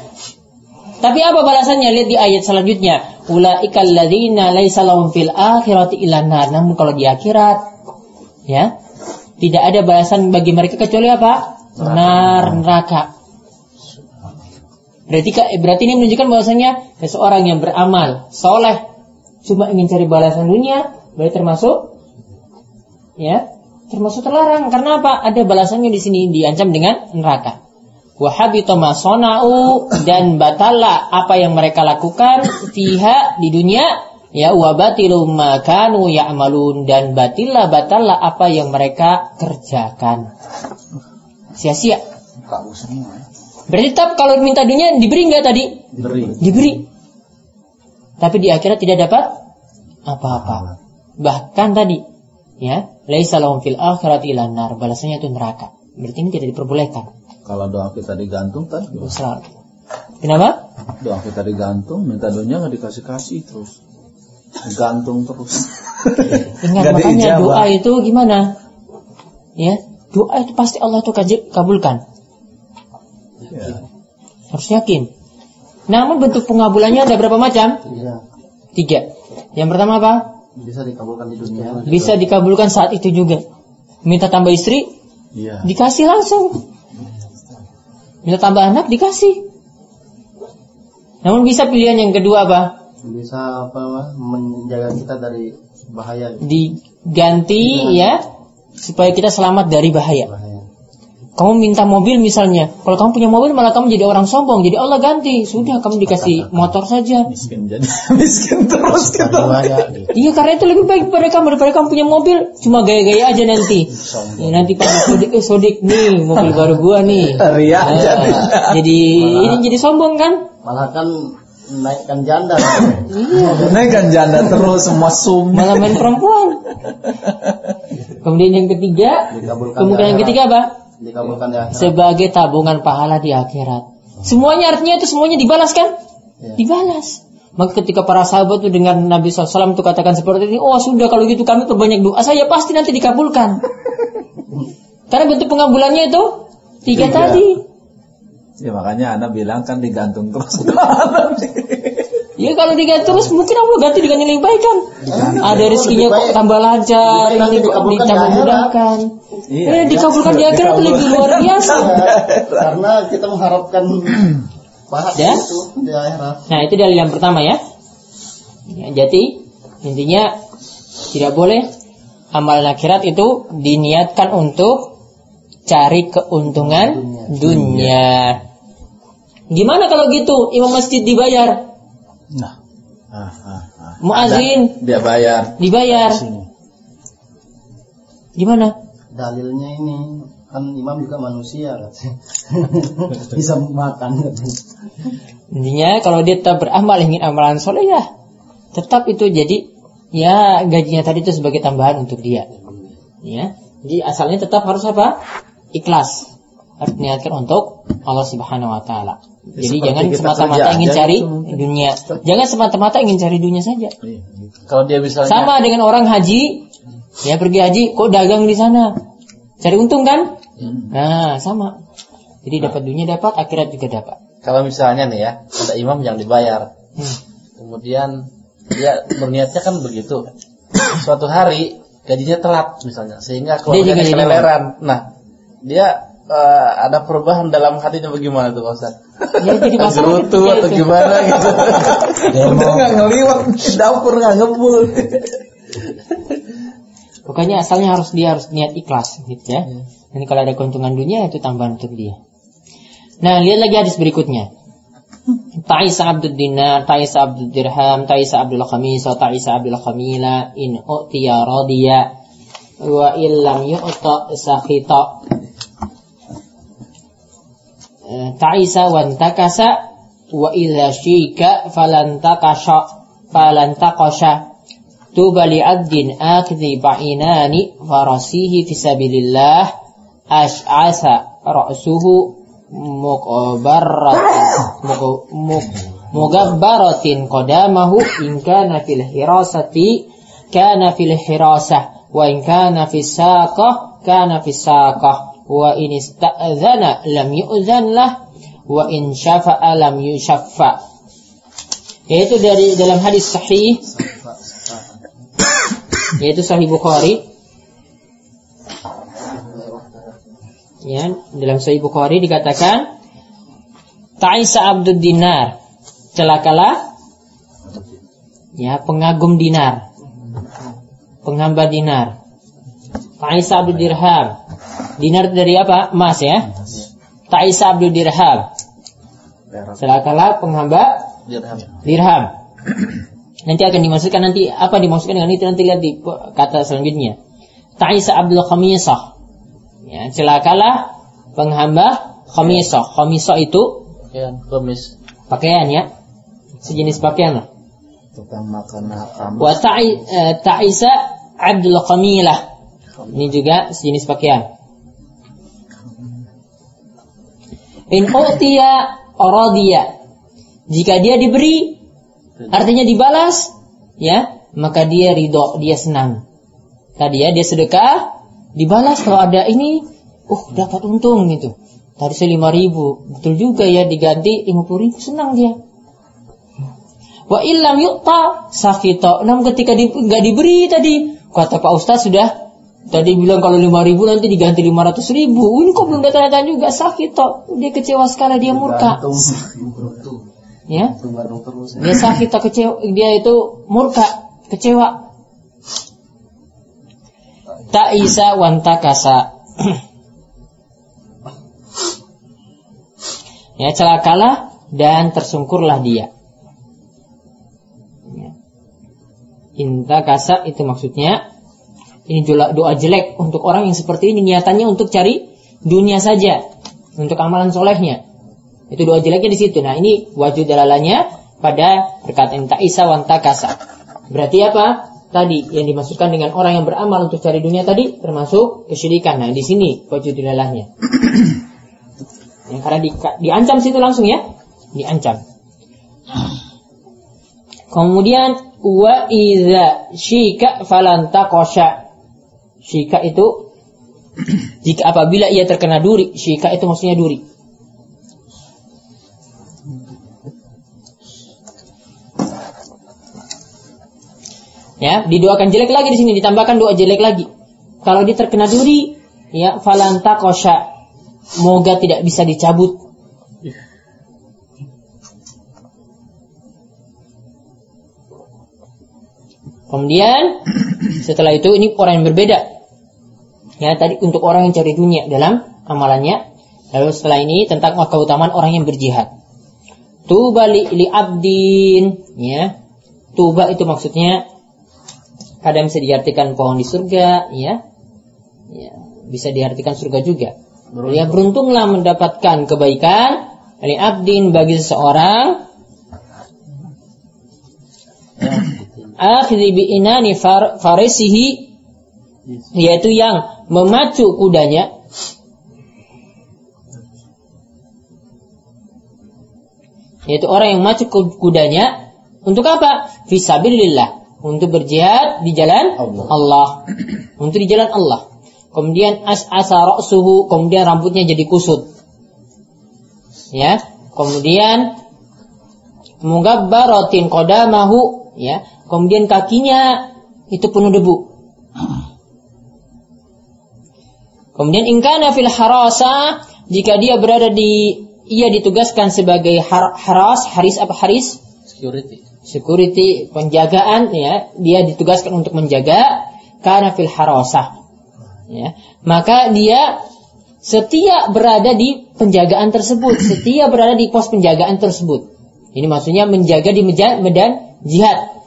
Tapi apa balasannya? Lihat di ayat selanjutnya. Ulaikal ladzina laisa lahum fil akhirati illa nar. Namun kalau di akhirat ya, tidak ada balasan bagi mereka kecuali apa? Nar neraka. Berarti berarti ini menunjukkan bahwasanya seseorang yang beramal soleh cuma ingin cari balasan dunia, berarti termasuk ya, termasuk terlarang karena apa? Ada balasannya di sini diancam dengan neraka. Wahabita ma sonau dan batala apa yang mereka lakukan fiha di dunia ya wabatilu makanu ya'malun dan batilla batalla apa yang mereka kerjakan. Sia-sia. Ya. Berarti tetap kalau minta dunia diberi nggak tadi? Beri. Diberi. Tapi di akhirat tidak dapat apa-apa. Bahkan tadi, ya, laisa lahum fil akhirati illa nar. Balasannya itu neraka. Berarti ini tidak diperbolehkan. Kalau doa kita digantung tadi. Salah. Kenapa? Doa kita digantung, minta dunia nggak dikasih kasih terus. Gantung terus. Ingat makanya doa itu gimana? Ya, doa itu pasti Allah itu kaji- kabulkan. Ya. Harus yakin. Namun bentuk pengabulannya ada berapa macam? Iya. Tiga. Yang pertama apa? Bisa dikabulkan di dunia. Bisa dikabulkan saat itu juga. Minta tambah istri, Iya. dikasih langsung. Minta tambah anak, dikasih. Namun bisa pilihan yang kedua apa? Bisa apa menjaga kita dari bahaya. Diganti ya supaya kita selamat dari bahaya. bahaya. Kamu minta mobil misalnya, kalau kamu punya mobil malah kamu jadi orang sombong, jadi Allah ganti. Sudah kamu dikasih motor saja. Miskin jadi miskin terus kita. Bahaya. gitu. Iya karena itu lebih baik daripada kamu daripada kamu punya mobil cuma gaya-gaya aja nanti. Ya, nanti Pak Sodik, eh, Sodik nih mobil baru gua nih. Ria Ah, jadi. jadi ini jadi sombong kan? Malah kan naikkan janda. Iya. Ini kan janda terus semua sum. Malah main perempuan. Kemudian yang ketiga, kemungkinan yang ketiga apa? Dikabulkan di akhirat. Sebagai tabungan pahala di akhirat. Semuanya artinya itu semuanya dibalas kan? Ya. Dibalas. Maka ketika para sahabat itu dengan Nabi SAW itu katakan seperti ini, oh sudah kalau gitu kami perbanyak doa saya pasti nanti dikabulkan. Karena bentuk pengabulannya itu tiga, Tiga. tadi. Ya makanya anak bilang kan digantung terus. Ya kalau diganti terus mungkin Allah ganti dengan yang lebih baik kan. Ada rezekinya kok tambah lancar, di ditambah mudahkan. Eh dikabulkan di akhirat lebih luar biasa. Karena kita mengharapkan pahala Ya. itu di akhirat. Nah itu dalil yang pertama ya. ya jadi intinya tidak boleh amal akhirat itu diniatkan untuk cari keuntungan dunia. Gimana kalau gitu imam masjid dibayar, Nah. Ah, ah, ah. muazin Dia bayar. dibayar, gimana? Dalilnya ini kan imam juga manusia katanya. Bisa makan. Intinya kalau dia tetap beramal ingin amalan soleh ya tetap itu jadi ya gajinya tadi itu sebagai tambahan untuk dia. Ya. Jadi asalnya tetap harus apa? Ikhlas. Harus niatkan untuk Allah Subhanahu wa taala. Jadi seperti jangan semata-mata kerja ingin aja cari gitu. dunia. Jangan semata-mata ingin cari dunia saja. Kalau dia misalnya Sama dengan orang haji, ya pergi haji, kok dagang di sana, cari untung kan? Nah, sama. Jadi dapat dunia dapat, akhirat juga dapat. kalau misalnya nih ya, ada imam yang dibayar. Hmm. Kemudian dia berniatnya kan begitu. Suatu hari gajinya telat misalnya sehingga Dia keluarganya jadi keleleran. Nah, dia eh, ada perubahan dalam hatinya bagaimana tuh Pak Ustaz? Ya, jadi masalah ketika atau itu. gimana gitu. Udah nggak ngeliwat dapur nggak ngebul. Pokoknya asalnya harus dia harus niat ikhlas gitu ya. Nanti kalau ada keuntungan dunia itu tambahan untuk dia. Nah, lihat lagi hadis berikutnya. Ta'isa Abdul Dinar, Ta'isa Abdul Dirham, Ta'isa Abdul Khamis, Ta'isa Abdul Khamila, in u'tiya radiya, wa illam yu'ta sakhita. Eh, Ta'isa wa antakasa, wa idha syika falantakasha, falantakasha. Tuba li'abdin akhdhi ba'inani farasihi fisabilillah ash'asa ra'suhu muqabarratin muq- muq- mugabbaratin qadamahu in kana fil hirasati kana fil hirasah wa in kana fis saqah kana fis saqah wa in ista'zana lam yu'zan lah wa in syafa'a lam yushaffa yaitu dari dalam hadis sahih yaitu Sahih Bukhari. Ya, dalam Sahih Bukhari dikatakan Ta'isa Abdul Dinar, celakalah ya pengagum dinar, penghamba dinar. Ta'isa Abdul Dirham. Dinar dari apa? Emas ya. Ta'isa Abdul Dirham. Celakalah penghamba Dirham. dirham. Nanti akan dimaksudkan nanti apa dimaksudkan dengan itu nanti lihat di kata selanjutnya. Ta'isa Abdul Khamisah. Ya, celakalah penghamba khamisah. Khamisah itu Ya, pakaian ya. Sejenis pakaian lah. Tukang makan. Wa ta'i- eh, Ta'isa Abdul Khamilah. Ini juga sejenis pakaian. In utiya radiya. Jika dia diberi artinya dibalas ya, maka dia ridho, dia senang. Tadi ya dia sedekah, dibalas kalau ada ini, uh dapat untung gitu. Tadi saya lima ribu, betul juga ya diganti lima puluh ribu, senang dia. Wa illam yu'ta sakito. Namun ketika di, nggak diberi tadi, kata Pak Ustaz sudah tadi bilang kalau lima ribu nanti diganti lima ratus ribu. Ini kok belum datang-datang juga sakito. Dia kecewa sekali dia murka. Ya, dia sakit atau kecewa, dia itu murka, kecewa. Ta'isa wantakasa. ya, celakalah dan tersungkurlah dia. Ya. Intakasa itu maksudnya ini doa, doa jelek untuk orang yang seperti ini niatannya untuk cari dunia saja, untuk amalan solehnya. Itu doa jeleknya di situ. Nah, ini wajib dalalanya pada perkataan ta'isa wan takasa. Berarti apa? Tadi yang dimaksudkan dengan orang yang beramal untuk cari dunia tadi termasuk kesyirikan. Nah, di sini wajib dalalahnya. ya, karena di, diancam situ langsung ya. Diancam. Kemudian wa idza syika falan. Syika itu jika apabila ia terkena duri, syika itu maksudnya duri. Ya, didoakan jelek lagi di sini ditambahkan doa jelek lagi. Kalau dia terkena duri, ya falanta kosha, moga tidak bisa dicabut. Kemudian setelah itu ini orang yang berbeda. Ya, tadi untuk orang yang cari dunia dalam amalannya. Lalu setelah ini tentang keutamaan orang yang berjihad. Tuba li, li abdin, ya. Tuba itu maksudnya kadang bisa diartikan pohon di surga, ya. ya bisa diartikan surga juga. Ya beruntunglah mendapatkan kebaikan li abdin bagi seseorang akhidhi bi inani far, farisihi yaitu yang memacu kudanya yaitu orang yang memacu kudanya untuk apa? Fisabilillah untuk berjihad di jalan Allah. Allah. Untuk di jalan Allah. Kemudian as asa suhu, kemudian rambutnya jadi kusut. Ya. Kemudian mugabbaratin qadamahu, ya. Kemudian kakinya itu penuh debu. Kemudian ingkana fil harasa jika dia berada di ia ditugaskan sebagai har, haras, haris apa haris? Security. Security, penjagaan ya, dia ditugaskan untuk menjaga karena fil harasah. Ya, maka dia setia berada di penjagaan tersebut, setia berada di pos penjagaan tersebut. Ini maksudnya menjaga di medan jihad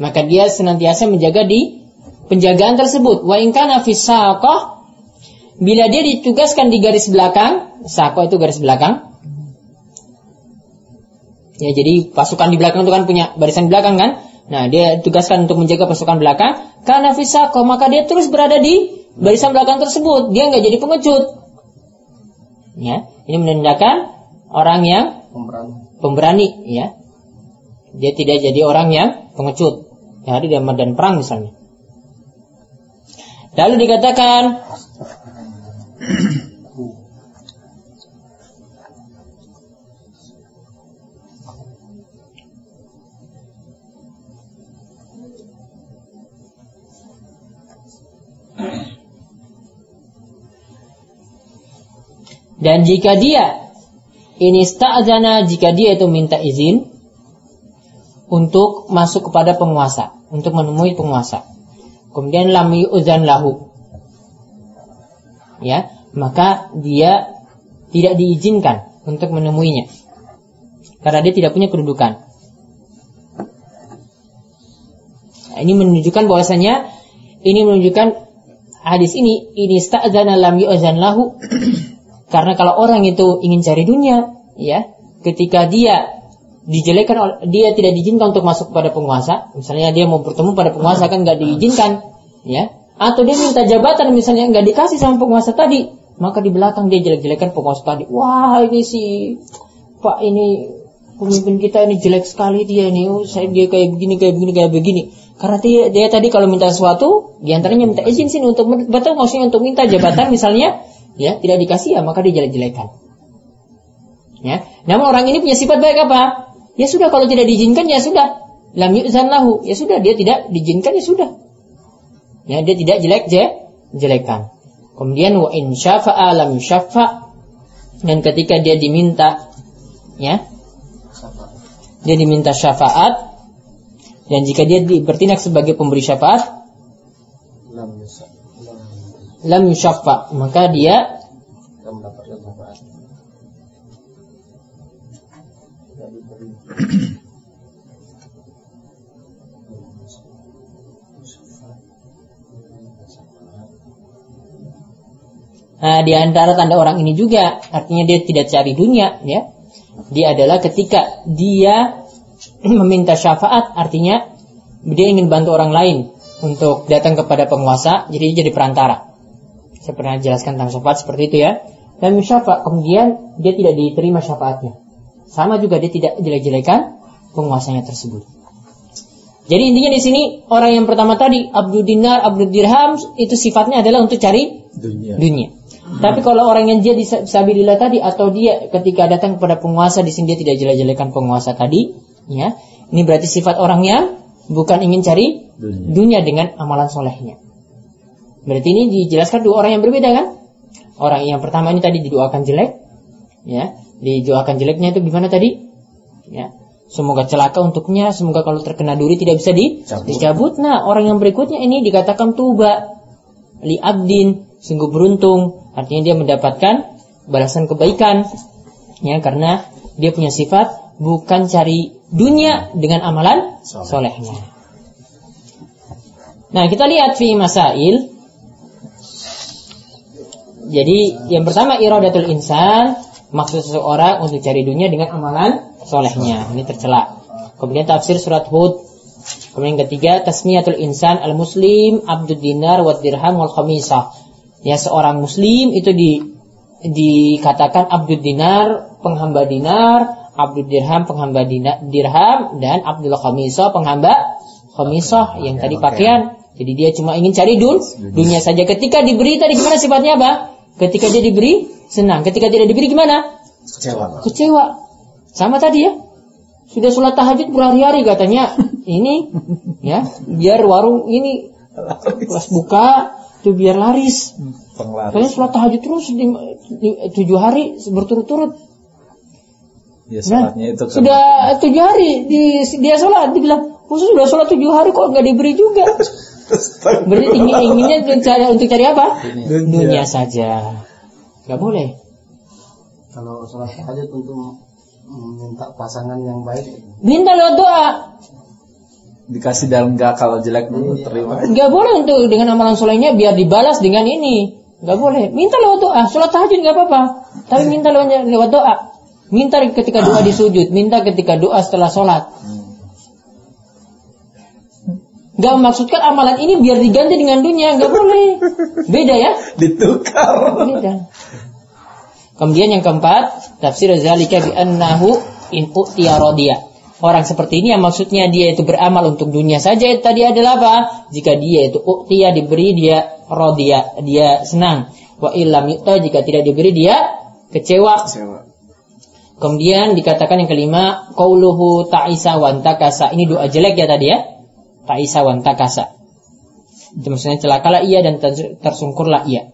maka dia senantiasa menjaga di penjagaan tersebut. Wa in kana bila dia ditugaskan di garis belakang, saqah itu garis belakang. Ya, jadi pasukan di belakang itu kan punya barisan belakang kan? Nah, dia ditugaskan untuk menjaga pasukan belakang. Karena fisako, maka dia terus berada di barisan belakang tersebut. Dia nggak jadi pengecut. Ya, ini menandakan orang yang pemberani. pemberani, ya. Dia tidak jadi orang yang pengecut yang ada di medan perang misalnya. Lalu dikatakan Dan jika dia ini sta'zana jika dia itu minta izin untuk masuk kepada penguasa, untuk menemui penguasa. Kemudian lam uzan lahu. Ya, maka dia tidak diizinkan untuk menemuinya. Karena dia tidak punya kedudukan. Nah, ini menunjukkan bahwasanya ini menunjukkan hadis ini ini sta'zana lam yu'zan lahu karena kalau orang itu ingin cari dunia ya ketika dia dijelekan dia tidak diizinkan untuk masuk kepada penguasa. Misalnya dia mau bertemu pada penguasa kan nggak diizinkan ya. Atau dia minta jabatan misalnya nggak dikasih sama penguasa tadi maka di belakang dia jelek-jelekan penguasa tadi. Wah ini si pak ini pemimpin kita ini jelek sekali dia ini. Oh, saya dia kayak begini kayak begini kayak begini. Karena dia, dia tadi kalau minta sesuatu di antaranya minta izin sini untuk betul maksudnya untuk minta jabatan misalnya ya tidak dikasih ya maka dia jelek-jelekan. Ya. Namun orang ini punya sifat baik apa Ya sudah kalau tidak diizinkan ya sudah. Lam yu'zan lahu. Ya sudah dia tidak diizinkan ya sudah. Ya dia tidak jelek je, jelekan. Kemudian wa in syafa'a lam syafa' dan ketika dia diminta ya dia diminta syafaat dan jika dia bertindak sebagai pemberi syafaat lam syafa' maka dia Nah, di antara tanda orang ini juga artinya dia tidak cari dunia, ya. Dia adalah ketika dia meminta syafaat, artinya dia ingin bantu orang lain untuk datang kepada penguasa, jadi dia jadi perantara. Saya pernah jelaskan tentang syafaat seperti itu ya. Dan syafaat kemudian dia tidak diterima syafaatnya. Sama juga dia tidak jelek-jelekan penguasanya tersebut. Jadi intinya di sini orang yang pertama tadi Abdul Dinar, Abdul Dirham itu sifatnya adalah untuk cari dunia. dunia. Tapi kalau orang yang dia disabilillah tadi atau dia ketika datang kepada penguasa di sini dia tidak jelek-jelekan penguasa tadi, ya. Ini berarti sifat orang yang bukan ingin cari Dunia. dunia dengan amalan solehnya. Berarti ini dijelaskan dua orang yang berbeda kan? Orang yang pertama ini tadi didoakan jelek, ya, didoakan jeleknya itu gimana tadi? Ya, semoga celaka untuknya, semoga kalau terkena duri tidak bisa di, Cabut. dicabut. Nah, orang yang berikutnya ini dikatakan tuba li abdin, sungguh beruntung, artinya dia mendapatkan balasan kebaikan, ya, karena dia punya sifat bukan cari dunia dengan amalan Soleh. solehnya. Nah, kita lihat fi masail. Jadi, yang pertama iradatul insan, maksud seseorang untuk cari dunia dengan amalan solehnya. Ini tercela. Kemudian tafsir surat Hud. Kemudian ketiga, tasmiyatul insan al-muslim abdud dinar wa dirham wal khamisah. Ya, seorang muslim itu di dikatakan abdud dinar, penghamba dinar, abdud dirham, penghamba dina- dirham dan abdul khamisah, penghamba khamisah yang tadi pakaian. Jadi dia cuma ingin cari dun, dunia saja. Ketika diberi tadi gimana sifatnya apa? Ketika dia diberi senang, ketika tidak diberi gimana? Kecewa. Kecewa. Sama tadi ya. Sudah sholat tahajud berhari-hari katanya. Ini ya, biar warung ini pas buka itu biar laris. Penglaris. Kalian sholat tahajud terus di, di- tujuh hari berturut-turut. Ya Nah, sholatnya itu kan sudah tujuh hari di, dia sholat, dibilang, khusus sudah sholat tujuh hari kok nggak diberi juga. Berarti ingin, inginnya untuk cari, untuk cari apa? Dunia saja. Nggak boleh. Kalau sholat tahajud untuk minta pasangan yang baik Minta lewat doa. dikasih dalam enggak kalau jelek dulu terima. Nggak boleh untuk dengan amalan solehnya biar dibalas dengan ini. Nggak boleh. Minta lewat doa. Sholat tahajud nggak apa-apa. Tapi minta lewat, lewat doa. Minta ketika doa di sujud. Minta ketika doa setelah sholat. Nggak maksudkan amalan ini biar diganti dengan dunia. Nggak boleh. Beda ya. Ditukar. Beda. Kemudian yang keempat, tafsir zalika bi annahu in utiya. Orang seperti ini yang maksudnya dia itu beramal untuk dunia saja itu tadi adalah apa? Jika dia itu utiya diberi dia radiya, dia senang. Wa illam yu'ta jika tidak diberi dia kecewa. Kemudian dikatakan yang kelima, qauluhu ta'isa wa antakasa. Ini doa jelek ya tadi ya. Ta'isa wa antakasa. Itu maksudnya celakalah ia dan ter- tersungkurlah ia.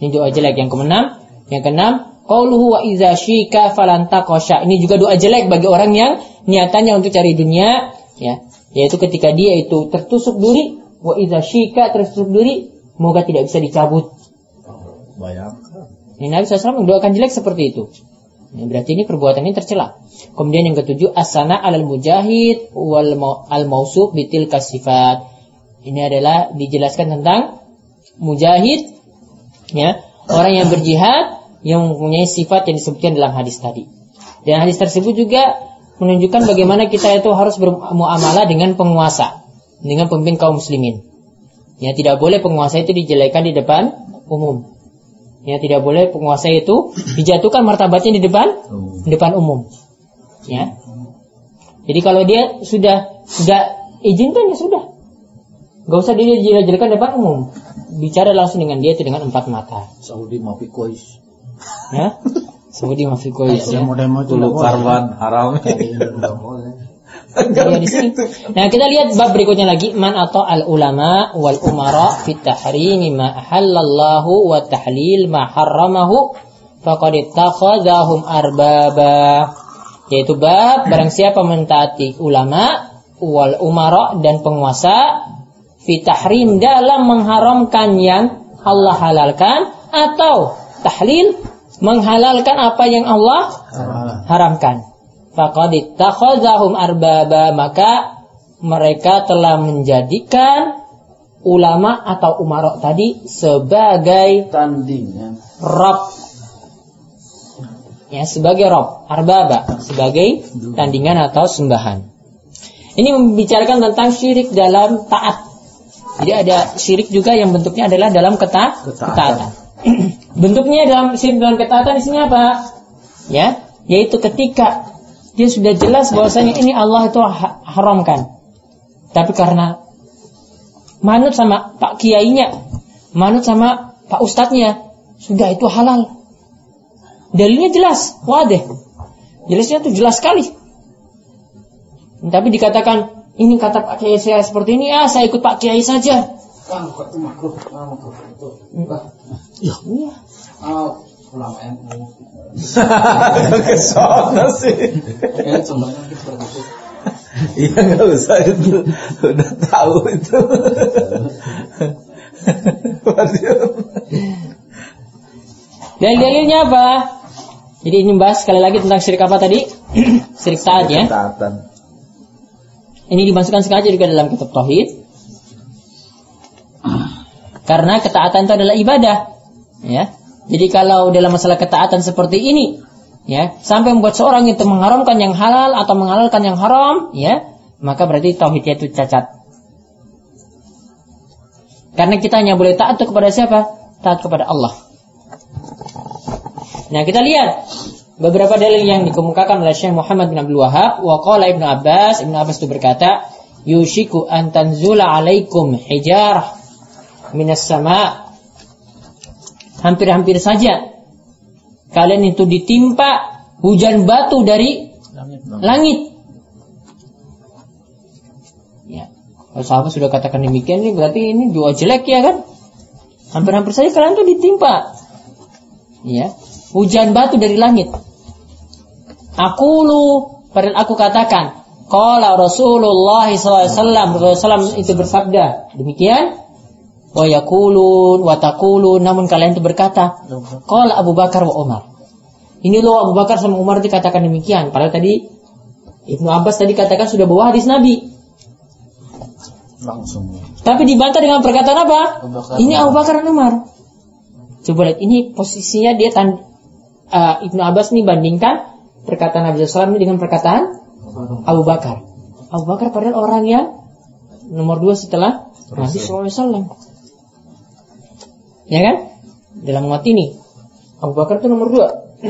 Ini doa jelek yang keenam. Yang keenam, qauluhu wa idza syika falan taqasha. Ini juga doa jelek bagi orang yang niatannya untuk cari dunia, ya. Yaitu ketika dia itu tertusuk duri, wa idza syika tertusuk duri, moga tidak bisa dicabut. Bayangkan. Ini Nabi SAW mendoakan jelek seperti itu. Berarti ini perbuatan ini tercela. Kemudian yang ketujuh asana alal mujahid wal al mausuf bitil kasifat. Ini adalah dijelaskan tentang mujahid ya, orang yang berjihad yang mempunyai sifat yang disebutkan dalam hadis tadi. Dan hadis tersebut juga menunjukkan bagaimana kita itu harus bermuamalah dengan penguasa, dengan pemimpin kaum muslimin. Ya, tidak boleh penguasa itu dijelekan di depan umum. Ya, tidak boleh penguasa itu dijatuhkan martabatnya di depan di depan umum. Ya. Jadi kalau dia sudah nggak izinkan ya sudah. Gak usah dia di depan umum. Bicara langsung dengan dia itu dengan empat mata. Saudi mafi kois. Ya. Saudi mafikois ya. Nggak boleh. karban haram. Nggak boleh Ya, di sini. Nah, kita lihat bab berikutnya lagi man atau al ulama wal umara fit tahrimi ma halallahu wa tahlil ma harramahu faqad ittakhadhahum arbaba. Yaitu bab barang siapa mentaati ulama wal umara dan penguasa fit tahrim dalam mengharamkan yang Allah halalkan atau tahlil menghalalkan apa yang Allah haramkan. Faqad arbaba maka mereka telah menjadikan ulama atau umarok tadi sebagai Tanding ya. rob. Ya sebagai rob arbaba sebagai tandingan atau sembahan. Ini membicarakan tentang syirik dalam taat. Jadi ada syirik juga yang bentuknya adalah dalam keta Ketaatan. ketaatan. Bentuknya dalam syirik dalam ketaatan di sini apa? Ya yaitu ketika dia sudah jelas bahwasanya ini Allah itu ha- haramkan. Tapi karena manut sama pak kiainya manut sama pak ustadznya sudah itu halal. Dalilnya jelas wadah jelasnya itu jelas sekali. Tapi dikatakan Ini kata Pak Kiai saya seperti ini, ah saya ikut Pak Kiai saja. Kok itu makruh, ah, makruh. Itu. Wah, Iya. Ulama NU. Ke sana sih. Ya, contohnya seperti itu. Iya nggak usah itu. Udah tahu itu. Dan dalilnya apa? Jadi ini bahas sekali lagi tentang syirik apa tadi? syirik taat ya. Taatan. Ini dimasukkan sengaja juga dalam kitab Tauhid. Karena ketaatan itu adalah ibadah, ya. Jadi kalau dalam masalah ketaatan seperti ini, ya, sampai membuat seorang itu mengharamkan yang halal atau menghalalkan yang haram, ya, maka berarti tauhidnya itu cacat. Karena kita hanya boleh taat kepada siapa? Taat kepada Allah. Nah, kita lihat beberapa dalil yang dikemukakan oleh Syekh Muhammad bin Abdul Wahab wa qala Ibnu Abbas, Ibnu Abbas itu berkata, "Yushiku an tanzula 'alaikum hijarah minas sama." Hampir-hampir saja kalian itu ditimpa hujan batu dari Langit. langit. Ya. Kalau sahabat sudah katakan demikian ini berarti ini doa jelek ya kan? Hampir-hampir saja kalian tuh ditimpa. Ya. Hujan batu dari langit. Aku lu padahal aku katakan Qala Rasulullah SAW Rasulullah itu bersabda Demikian Wa yakulun wa taqulun Namun kalian itu berkata Qala Abu Bakar wa Umar Ini loh Abu Bakar sama Umar dikatakan demikian Padahal tadi Ibnu Abbas tadi katakan sudah bawa hadis Nabi Langsung. Tapi dibantah dengan perkataan apa? Abu Bakar. Ini Abu Bakar dan Umar Coba lihat ini posisinya dia tan uh, Ibnu Abbas ini bandingkan perkataan Nabi SAW ini dengan perkataan Abu Bakar. Abu Bakar padahal orang yang nomor dua setelah Nabi SAW. Ya kan? Dalam umat ini Abu Bakar itu nomor dua.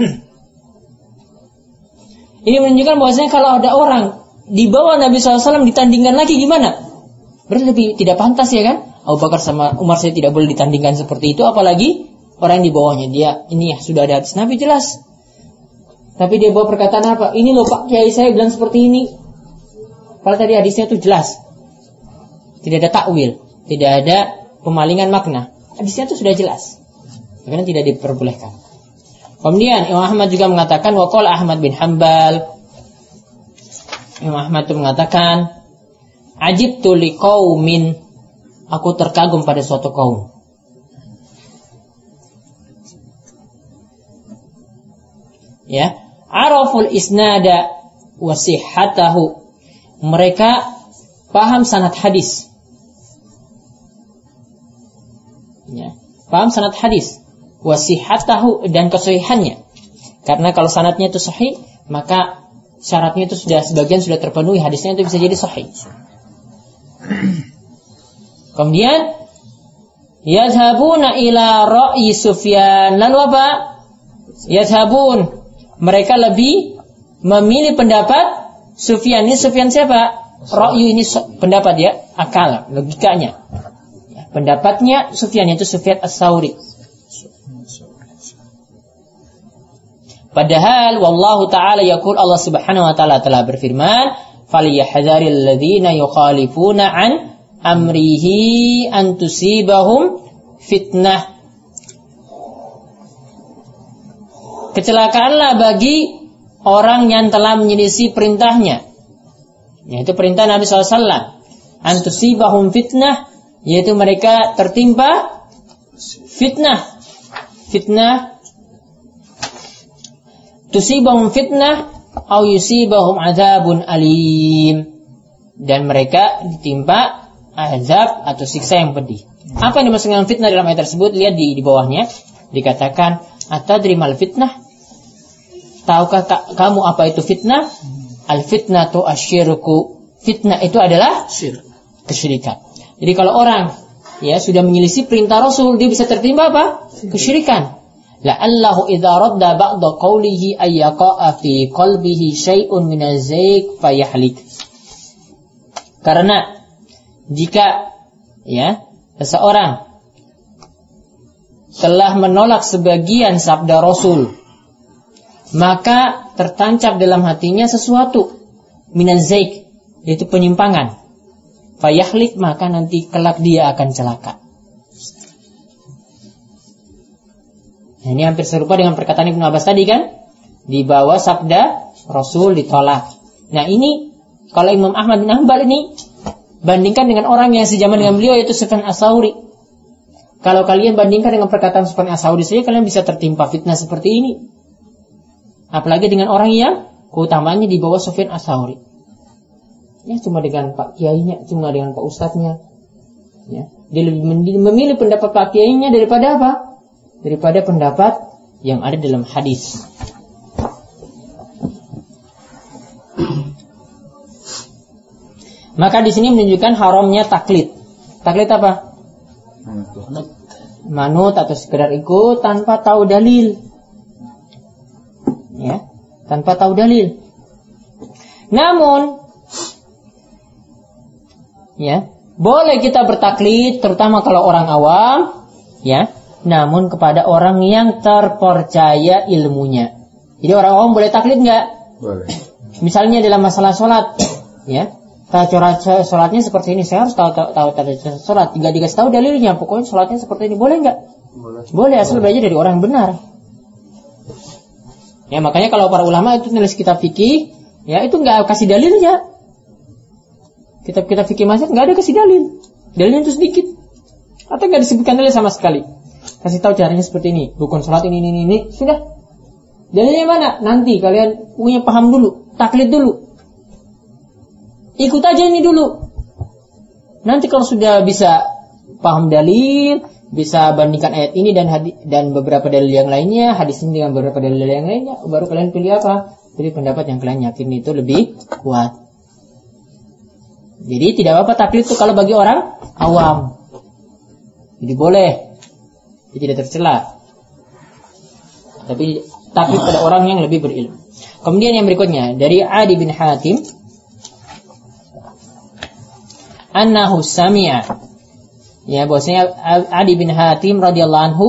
ini menunjukkan bahwasanya kalau ada orang di bawah Nabi SAW ditandingkan lagi gimana? Berarti lebih tidak pantas ya kan? Abu Bakar sama Umar saya tidak boleh ditandingkan seperti itu, apalagi orang di bawahnya dia ini ya sudah ada hadis Nabi jelas. Tapi dia bawa perkataan apa? Ini loh Pak Kiai saya bilang seperti ini. Kalau tadi hadisnya itu jelas. Tidak ada takwil, tidak ada pemalingan makna. Hadisnya itu sudah jelas. Karena tidak diperbolehkan. Kemudian Imam Ahmad juga mengatakan waqala Ahmad bin Hambal Imam Ahmad itu mengatakan Ajibtu liqaumin. Aku terkagum pada suatu kaum. Ya. Araful isnada wasihatahu Mereka paham sanad hadis ya, Paham sanad hadis? Wasihatahu dan kesahihannya Karena kalau sanadnya itu sahih Maka syaratnya itu sudah sebagian sudah terpenuhi Hadisnya itu bisa jadi sahih. Kemudian Yadhabuna ila ra'yi Sufyan Lalu apa? Yadhabun. Mereka lebih memilih pendapat Sufyan. Ini Sufyan siapa? Ra'yu ini pendapat ya Akal, logikanya. Ya, Pendapatnya Sufyan itu Sufyan As-Sauri Padahal wallahu taala yaqul Allah Subhanahu wa taala telah berfirman, "Falyahdharil ladzina yukhalifuna an amrihi an tusibahum fitnah." Kecelakaanlah bagi orang yang telah menyelisih perintahnya. Yaitu perintah Nabi SAW. An tusibahum fitnah. Yaitu mereka tertimpa fitnah. Fitnah tusibahum fitnah au yusibahum azabun alim dan mereka ditimpa azab atau siksa yang pedih. Apa yang dimaksud dengan fitnah dalam ayat tersebut? Lihat di di bawahnya dikatakan atadri mal fitnah. Tahukah ka- kamu apa itu fitnah? Al fitnatu asyirku. Fitnah itu adalah Syirik. kesyirikan. Jadi kalau orang ya sudah menyelisih perintah Rasul, dia bisa tertimpa apa? Kesyirikan. La'allahu idza radda ba'da qawlihi ay yaqa'a fi qalbihi syai'un min az-zayq fayahlik. Karena jika ya seseorang telah menolak sebagian sabda Rasul maka tertancap dalam hatinya sesuatu minaz zaik yaitu penyimpangan. Fayahlik maka nanti kelak dia akan celaka. Nah, ini hampir serupa dengan perkataan Ibnu Abbas tadi kan? Di bawah sabda Rasul ditolak. Nah ini kalau Imam Ahmad bin Hanbal ini bandingkan dengan orang yang sejaman dengan beliau yaitu Sufyan Asauri. Kalau kalian bandingkan dengan perkataan Sufyan Asauri saja kalian bisa tertimpa fitnah seperti ini. Apalagi dengan orang yang keutamanya di bawah Sufyan Asauri. Ya cuma dengan Pak Kiainya, cuma dengan Pak Ustadznya. Ya, dia lebih memilih pendapat Pak Kiainya daripada apa? Daripada pendapat yang ada dalam hadis. Maka di sini menunjukkan haramnya taklid. Taklid apa? Manut atau sekedar ikut tanpa tahu dalil. Ya, tanpa tahu dalil. Namun ya, boleh kita bertaklid terutama kalau orang awam, ya. Namun kepada orang yang terpercaya ilmunya. Jadi orang awam boleh taklid nggak? Boleh. Misalnya dalam masalah sholat, ya cara sholatnya seperti ini. Saya harus tahu tahu tahu tata sholat. Tiga tiga tahu dalilnya. Pokoknya sholatnya seperti ini. Boleh nggak? Boleh. Boleh asal belajar dari orang yang benar. Ya makanya kalau para ulama itu nulis kitab fikih, ya itu nggak kasih dalilnya. Kitab kitab fikih masjid nggak ada kasih dalil. Dalilnya itu sedikit. Atau nggak disebutkan dalil sama sekali. Kasih tahu caranya seperti ini. Rukun sholat ini ini ini sudah. Dalilnya mana? Nanti kalian punya paham dulu, taklid dulu. Ikut aja ini dulu. Nanti kalau sudah bisa paham dalil, bisa bandingkan ayat ini dan hadis dan beberapa dalil yang lainnya, hadis ini dengan beberapa dalil yang lainnya, baru kalian pilih apa? Pilih pendapat yang kalian yakin itu lebih kuat. Jadi tidak apa-apa taklid itu kalau bagi orang awam. Jadi boleh. Jadi tidak tercela. Tapi taklid pada orang yang lebih berilmu. Kemudian yang berikutnya dari Adi bin Hatim annahu sami'a ya bahwasanya Adi bin Hatim radhiyallahu anhu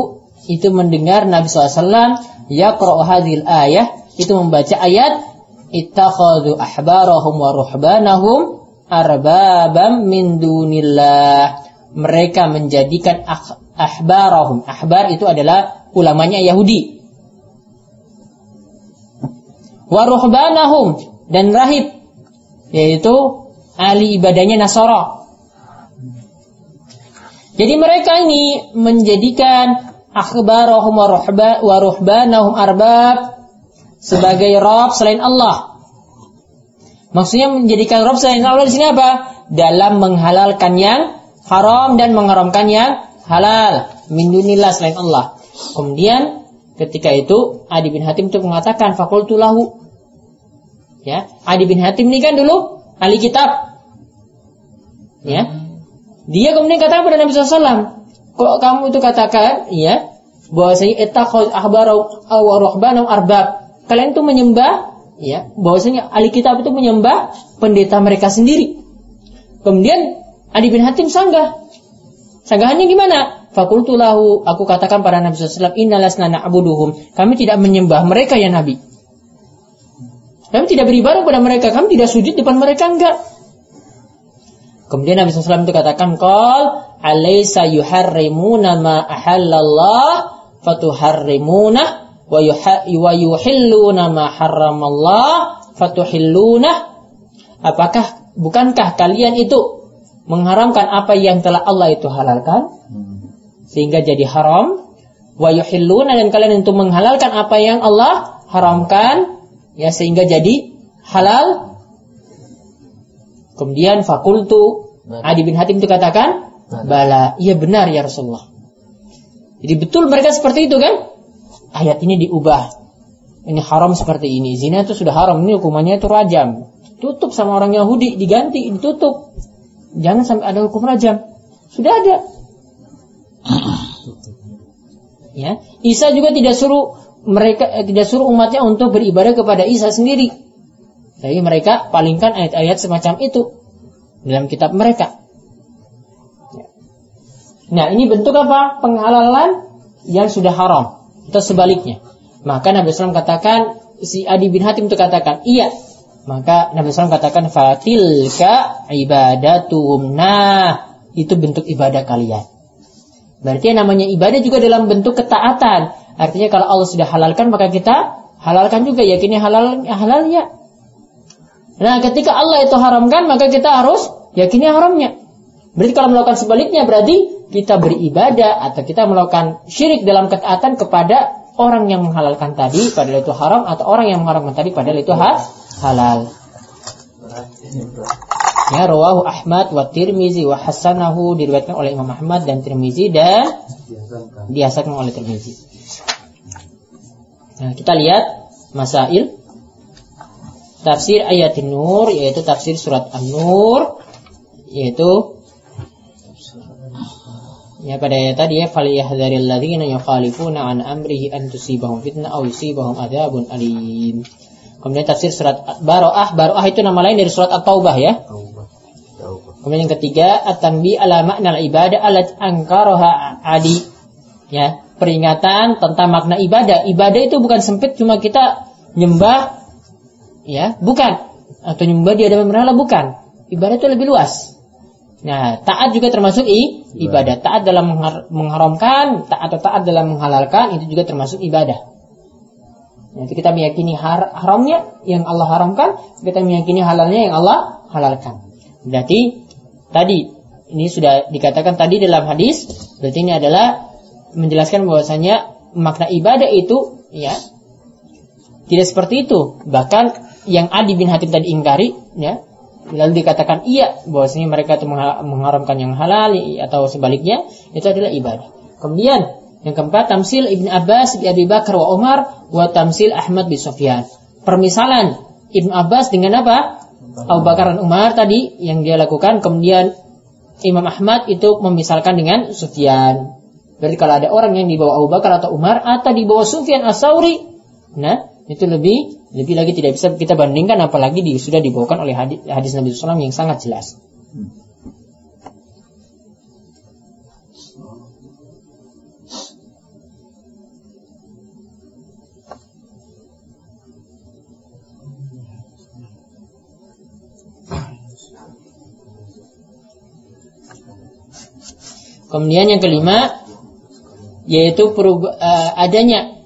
itu mendengar Nabi SAW yaqra'u hadhil ayah itu membaca ayat ittakhadhu ahbarahum wa ruhbanahum arbabam min dunillah. Mereka menjadikan ahbarahum. Ahbar itu adalah ulamanya Yahudi. Wa ruhbanahum dan rahib yaitu ahli ibadahnya Nasara. Jadi mereka ini menjadikan akhbarahum wa ruhbanahum arbab sebagai Rob selain Allah. Maksudnya menjadikan Rob selain Allah di sini apa? Dalam menghalalkan yang haram dan mengharamkan yang halal. Min dunillah selain Allah. Kemudian ketika itu Adi bin Hatim itu mengatakan fakultulahu. Ya, Adi bin Hatim ini kan dulu ahli kitab. Ya, dia kemudian katakan kepada Nabi SAW, kok kamu itu katakan, ya, bahwasanya etakhod ahbarau awarohbanau arbab. Kalian itu menyembah, ya, bahwasanya ahli kitab itu menyembah pendeta mereka sendiri. Kemudian Adi bin Hatim sanggah. Sanggahannya gimana? Fakultulahu, aku katakan pada Nabi SAW, innalasna na'buduhum. Kami tidak menyembah mereka ya Nabi. Kami tidak beribadah kepada mereka, kami tidak sujud depan mereka enggak. Kemudian Nabi SAW itu katakan, Qal alaysa yuharrimuna ma ahallallah fatuharrimuna wa yuhilluna ma harramallah fatuhilluna. Apakah bukankah kalian itu mengharamkan apa yang telah Allah itu halalkan? Sehingga jadi haram. Wa yuhilluna dan kalian itu menghalalkan apa yang Allah haramkan ya sehingga jadi halal. Kemudian fakultu Adi bin Hatim itu katakan, bala, iya benar ya Rasulullah. Jadi betul mereka seperti itu kan? Ayat ini diubah. Ini haram seperti ini. Zina itu sudah haram. Ini hukumannya itu rajam. Tutup sama orang Yahudi, diganti, ditutup. Jangan sampai ada hukum rajam. Sudah ada. Ya, Isa juga tidak suruh mereka eh, tidak suruh umatnya untuk beribadah kepada Isa sendiri. Jadi mereka palingkan ayat-ayat semacam itu dalam kitab mereka. Nah ini bentuk apa? Penghalalan yang sudah haram. Atau sebaliknya. Maka Nabi SAW katakan, si Adi bin Hatim itu katakan, iya, Maka Nabi SAW katakan fatilka ibadatum. Nah, itu bentuk ibadah kalian. Berarti yang namanya ibadah juga dalam bentuk ketaatan. Artinya kalau Allah sudah halalkan maka kita halalkan juga yakini halal halal ya. Nah, ketika Allah itu haramkan maka kita harus yakini haramnya. Berarti kalau melakukan sebaliknya berarti kita beribadah atau kita melakukan syirik dalam ketaatan kepada orang yang menghalalkan tadi padahal itu haram atau orang yang mengharamkan tadi padahal itu ha halal. Ya rawahu Ahmad wa Tirmizi wa hasanahu diriwayatkan oleh Imam Ahmad dan Tirmizi dan dihasankan oleh Tirmizi. Nah, kita lihat masail tafsir ayat Nur yaitu tafsir surat An-Nur yaitu ya pada ayat tadi ya falyahdharil ladzina yukhalifuna an amrihi an tusibahum fitnah aw yusibahum adzabun alim. Kemudian tafsir surat Baroah, Baroah itu nama lain dari surat At-Taubah ya. Kemudian yang ketiga, at-tanbi ala makna ibadah alat angkaroha adi. Ya, peringatan tentang makna ibadah. Ibadah itu bukan sempit cuma kita nyembah ya, bukan. Atau nyembah di hadapan berhala bukan. Ibadah itu lebih luas. Nah, taat juga termasuk i, ibadah. Taat dalam mengharamkan, taat atau taat dalam menghalalkan itu juga termasuk ibadah. Nanti kita meyakini har haramnya yang Allah haramkan, kita meyakini halalnya yang Allah halalkan. Berarti tadi ini sudah dikatakan tadi dalam hadis, berarti ini adalah menjelaskan bahwasanya makna ibadah itu ya tidak seperti itu. Bahkan yang Adi bin Hatim tadi ingkari ya lalu dikatakan iya bahwasanya mereka itu mengharamkan yang halal atau sebaliknya itu adalah ibadah. Kemudian yang keempat, tamsil Ibn Abbas bi Abi Bakar wa Umar wa tamsil Ahmad bin Sufyan. Permisalan Ibn Abbas dengan apa? Abu Bakar dan Umar tadi yang dia lakukan, kemudian Imam Ahmad itu memisalkan dengan Sufyan. Berarti kalau ada orang yang dibawa Abu Bakar atau Umar atau dibawa Sufyan As-Sauri, nah itu lebih lebih lagi tidak bisa kita bandingkan apalagi di, sudah dibawakan oleh hadis, hadis Nabi SAW yang sangat jelas. Kemudian yang kelima yaitu uh, adanya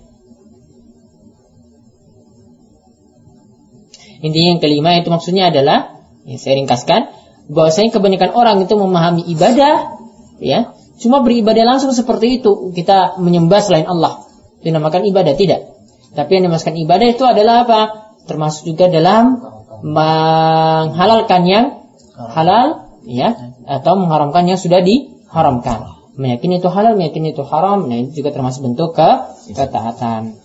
intinya yang kelima itu maksudnya adalah yang saya ringkaskan bahwasanya kebanyakan orang itu memahami ibadah ya cuma beribadah langsung seperti itu kita menyembah selain Allah dinamakan ibadah tidak tapi yang dimaksudkan ibadah itu adalah apa termasuk juga dalam menghalalkan yang halal ya atau mengharamkan yang sudah di haramkan. Meyakini itu halal, meyakini itu haram, nah itu juga termasuk bentuk ke ketaatan.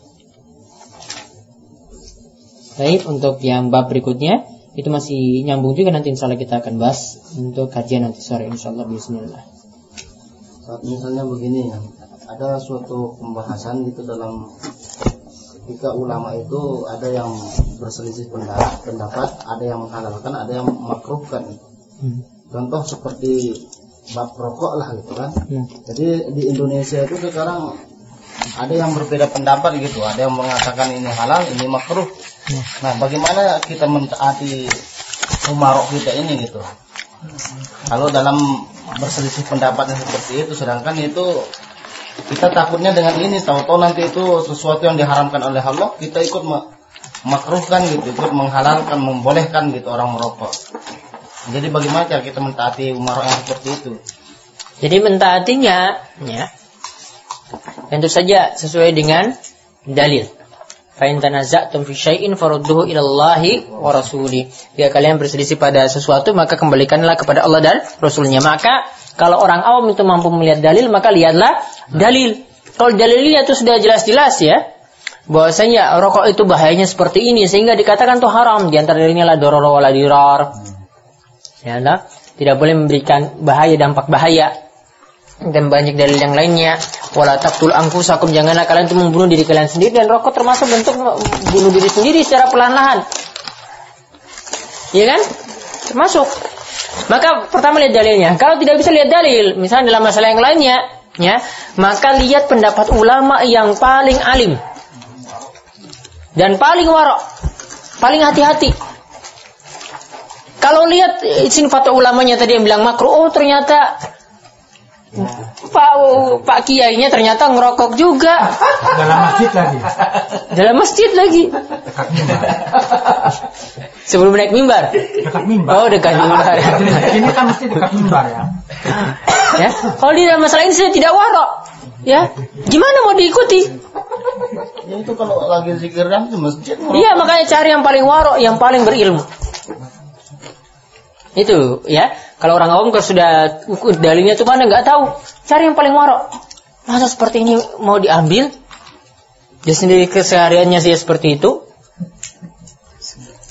Baik, untuk yang bab berikutnya itu masih nyambung juga nanti insya Allah kita akan bahas untuk kajian nanti sore insya Allah Bismillah. Saat misalnya begini ya, ada suatu pembahasan gitu dalam ketika ulama itu ada yang berselisih pendapat, ada yang menghalalkan, ada yang memakruhkan. Hmm. Contoh seperti bab rokok lah gitu kan. Hmm. Jadi di Indonesia itu sekarang ada yang berbeda pendapat gitu, ada yang mengatakan ini halal, ini makruh. Nah, bagaimana kita mentaati umarok kita ini gitu? Kalau dalam berselisih pendapatnya seperti itu, sedangkan itu kita takutnya dengan ini, tahu-tahu nanti itu sesuatu yang diharamkan oleh Allah, kita ikut makruhkan gitu, ikut menghalalkan, membolehkan gitu orang merokok. Jadi bagaimana cara kita mentaati umar yang seperti itu? Jadi mentaatinya, ya, tentu saja sesuai dengan dalil. Fa'in tanaza'tum fi syai'in farudduhu ila Allahi wa rasuli. Jika kalian berselisih pada sesuatu, maka kembalikanlah kepada Allah dan Rasulnya. Maka kalau orang awam itu mampu melihat dalil, maka lihatlah dalil. Kalau dalilnya itu sudah jelas-jelas ya, bahwasanya rokok itu bahayanya seperti ini sehingga dikatakan itu haram. Di antara dirinya lah doror wala dirar Ya, nah, tidak boleh memberikan bahaya dampak bahaya dan banyak dalil yang lainnya. Wala taqtul anfusakum janganlah kalian itu membunuh diri kalian sendiri. Dan rokok termasuk bentuk bunuh diri sendiri secara perlahan-lahan. Iya kan? Termasuk. Maka pertama lihat dalilnya. Kalau tidak bisa lihat dalil misalnya dalam masalah yang lainnya ya maka lihat pendapat ulama yang paling alim. Dan paling warok. Paling hati-hati. Kalau lihat eh, sini fatwa ulamanya tadi yang bilang makruh, oh ternyata Pak Pak Kiainya ternyata ngerokok juga Dalam masjid lagi. dalam masjid lagi. Dekat mimbar. Sebelum naik mimbar. Dekat mimbar. Oh dekat mimbar. Ini kan mesti dekat mimbar ya. ya. Kalau di dalam masalah ini saya tidak warok. Ya, gimana mau diikuti? Ya itu kalau lagi zikir kan di masjid. Iya, makanya cari yang paling warok, yang paling berilmu. Itu ya. Kalau orang awam kalau sudah ukur dalilnya itu mana nggak tahu. Cari yang paling warok. Masa seperti ini mau diambil? Dia sendiri kesehariannya sih seperti itu.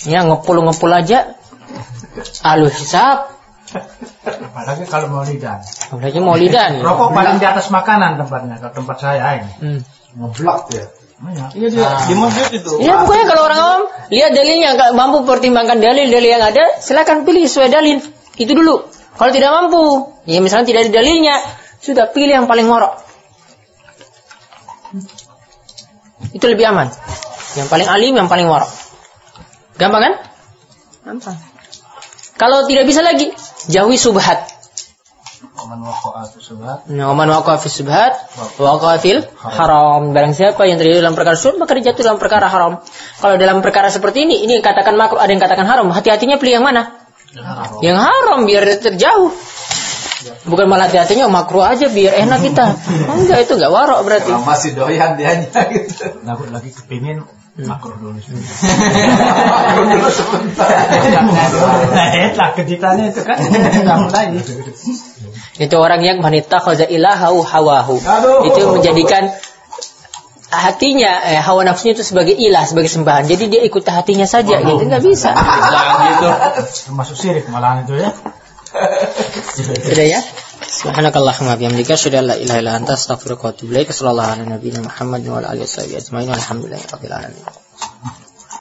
Ya ngepul-ngepul aja. Alu hisap. Apalagi kalau mau lidah. Apalagi mau lidan. Rokok paling di atas makanan tempatnya. Kalau tempat saya ini. Hmm. Ngeblok ya. Iya. Iya dia di masjid itu. Ya pokoknya kalau orang awam lihat dalilnya nggak mampu pertimbangkan dalil-dalil yang ada, silakan pilih sesuai dalil. Itu dulu. Kalau tidak mampu, ya misalnya tidak ada dalilnya, sudah pilih yang paling ngorok. Itu lebih aman. Yang paling alim, yang paling ngorok. Gampang kan? Gampang. Kalau tidak bisa lagi, jauhi subhat. Man waqa'a fi subhat. Nah, waqa'a fil haram. Barang siapa yang terjadi dalam perkara syubhat, maka dia jatuh dalam perkara haram. Kalau dalam perkara seperti ini, ini katakan makruh, ada yang katakan haram. Hati-hatinya pilih yang mana? Yang haram biar terjauh. Bukan malah hati-hatinya makruh aja biar enak kita. Enggak itu enggak warok berarti. Kalau masih doyan dia gitu. Lagi, lagi kepingin makruh dulu sebentar. Dulu sebentar. Nah, itulah kejutannya itu kan. Sudah mulai. Itu orang yang wanita khaza ilahahu hawahu. Itu menjadikan hatinya eh, hawa nafsunya itu sebagai ilah, sebagai sembahan. Jadi dia ikut hatinya saja gitu, enggak bisa. Gitu. Termasuk sirik malahan itu ya. Sudah ya? Subhanakallahumma bihamdika asyhadu an la ilaha illa anta astaghfiruka wa atubu ilaik. Sallallahu alaihi wa sallam Muhammad wa alihi wa sahbihi ajmain. Alhamdulillahirabbil alamin.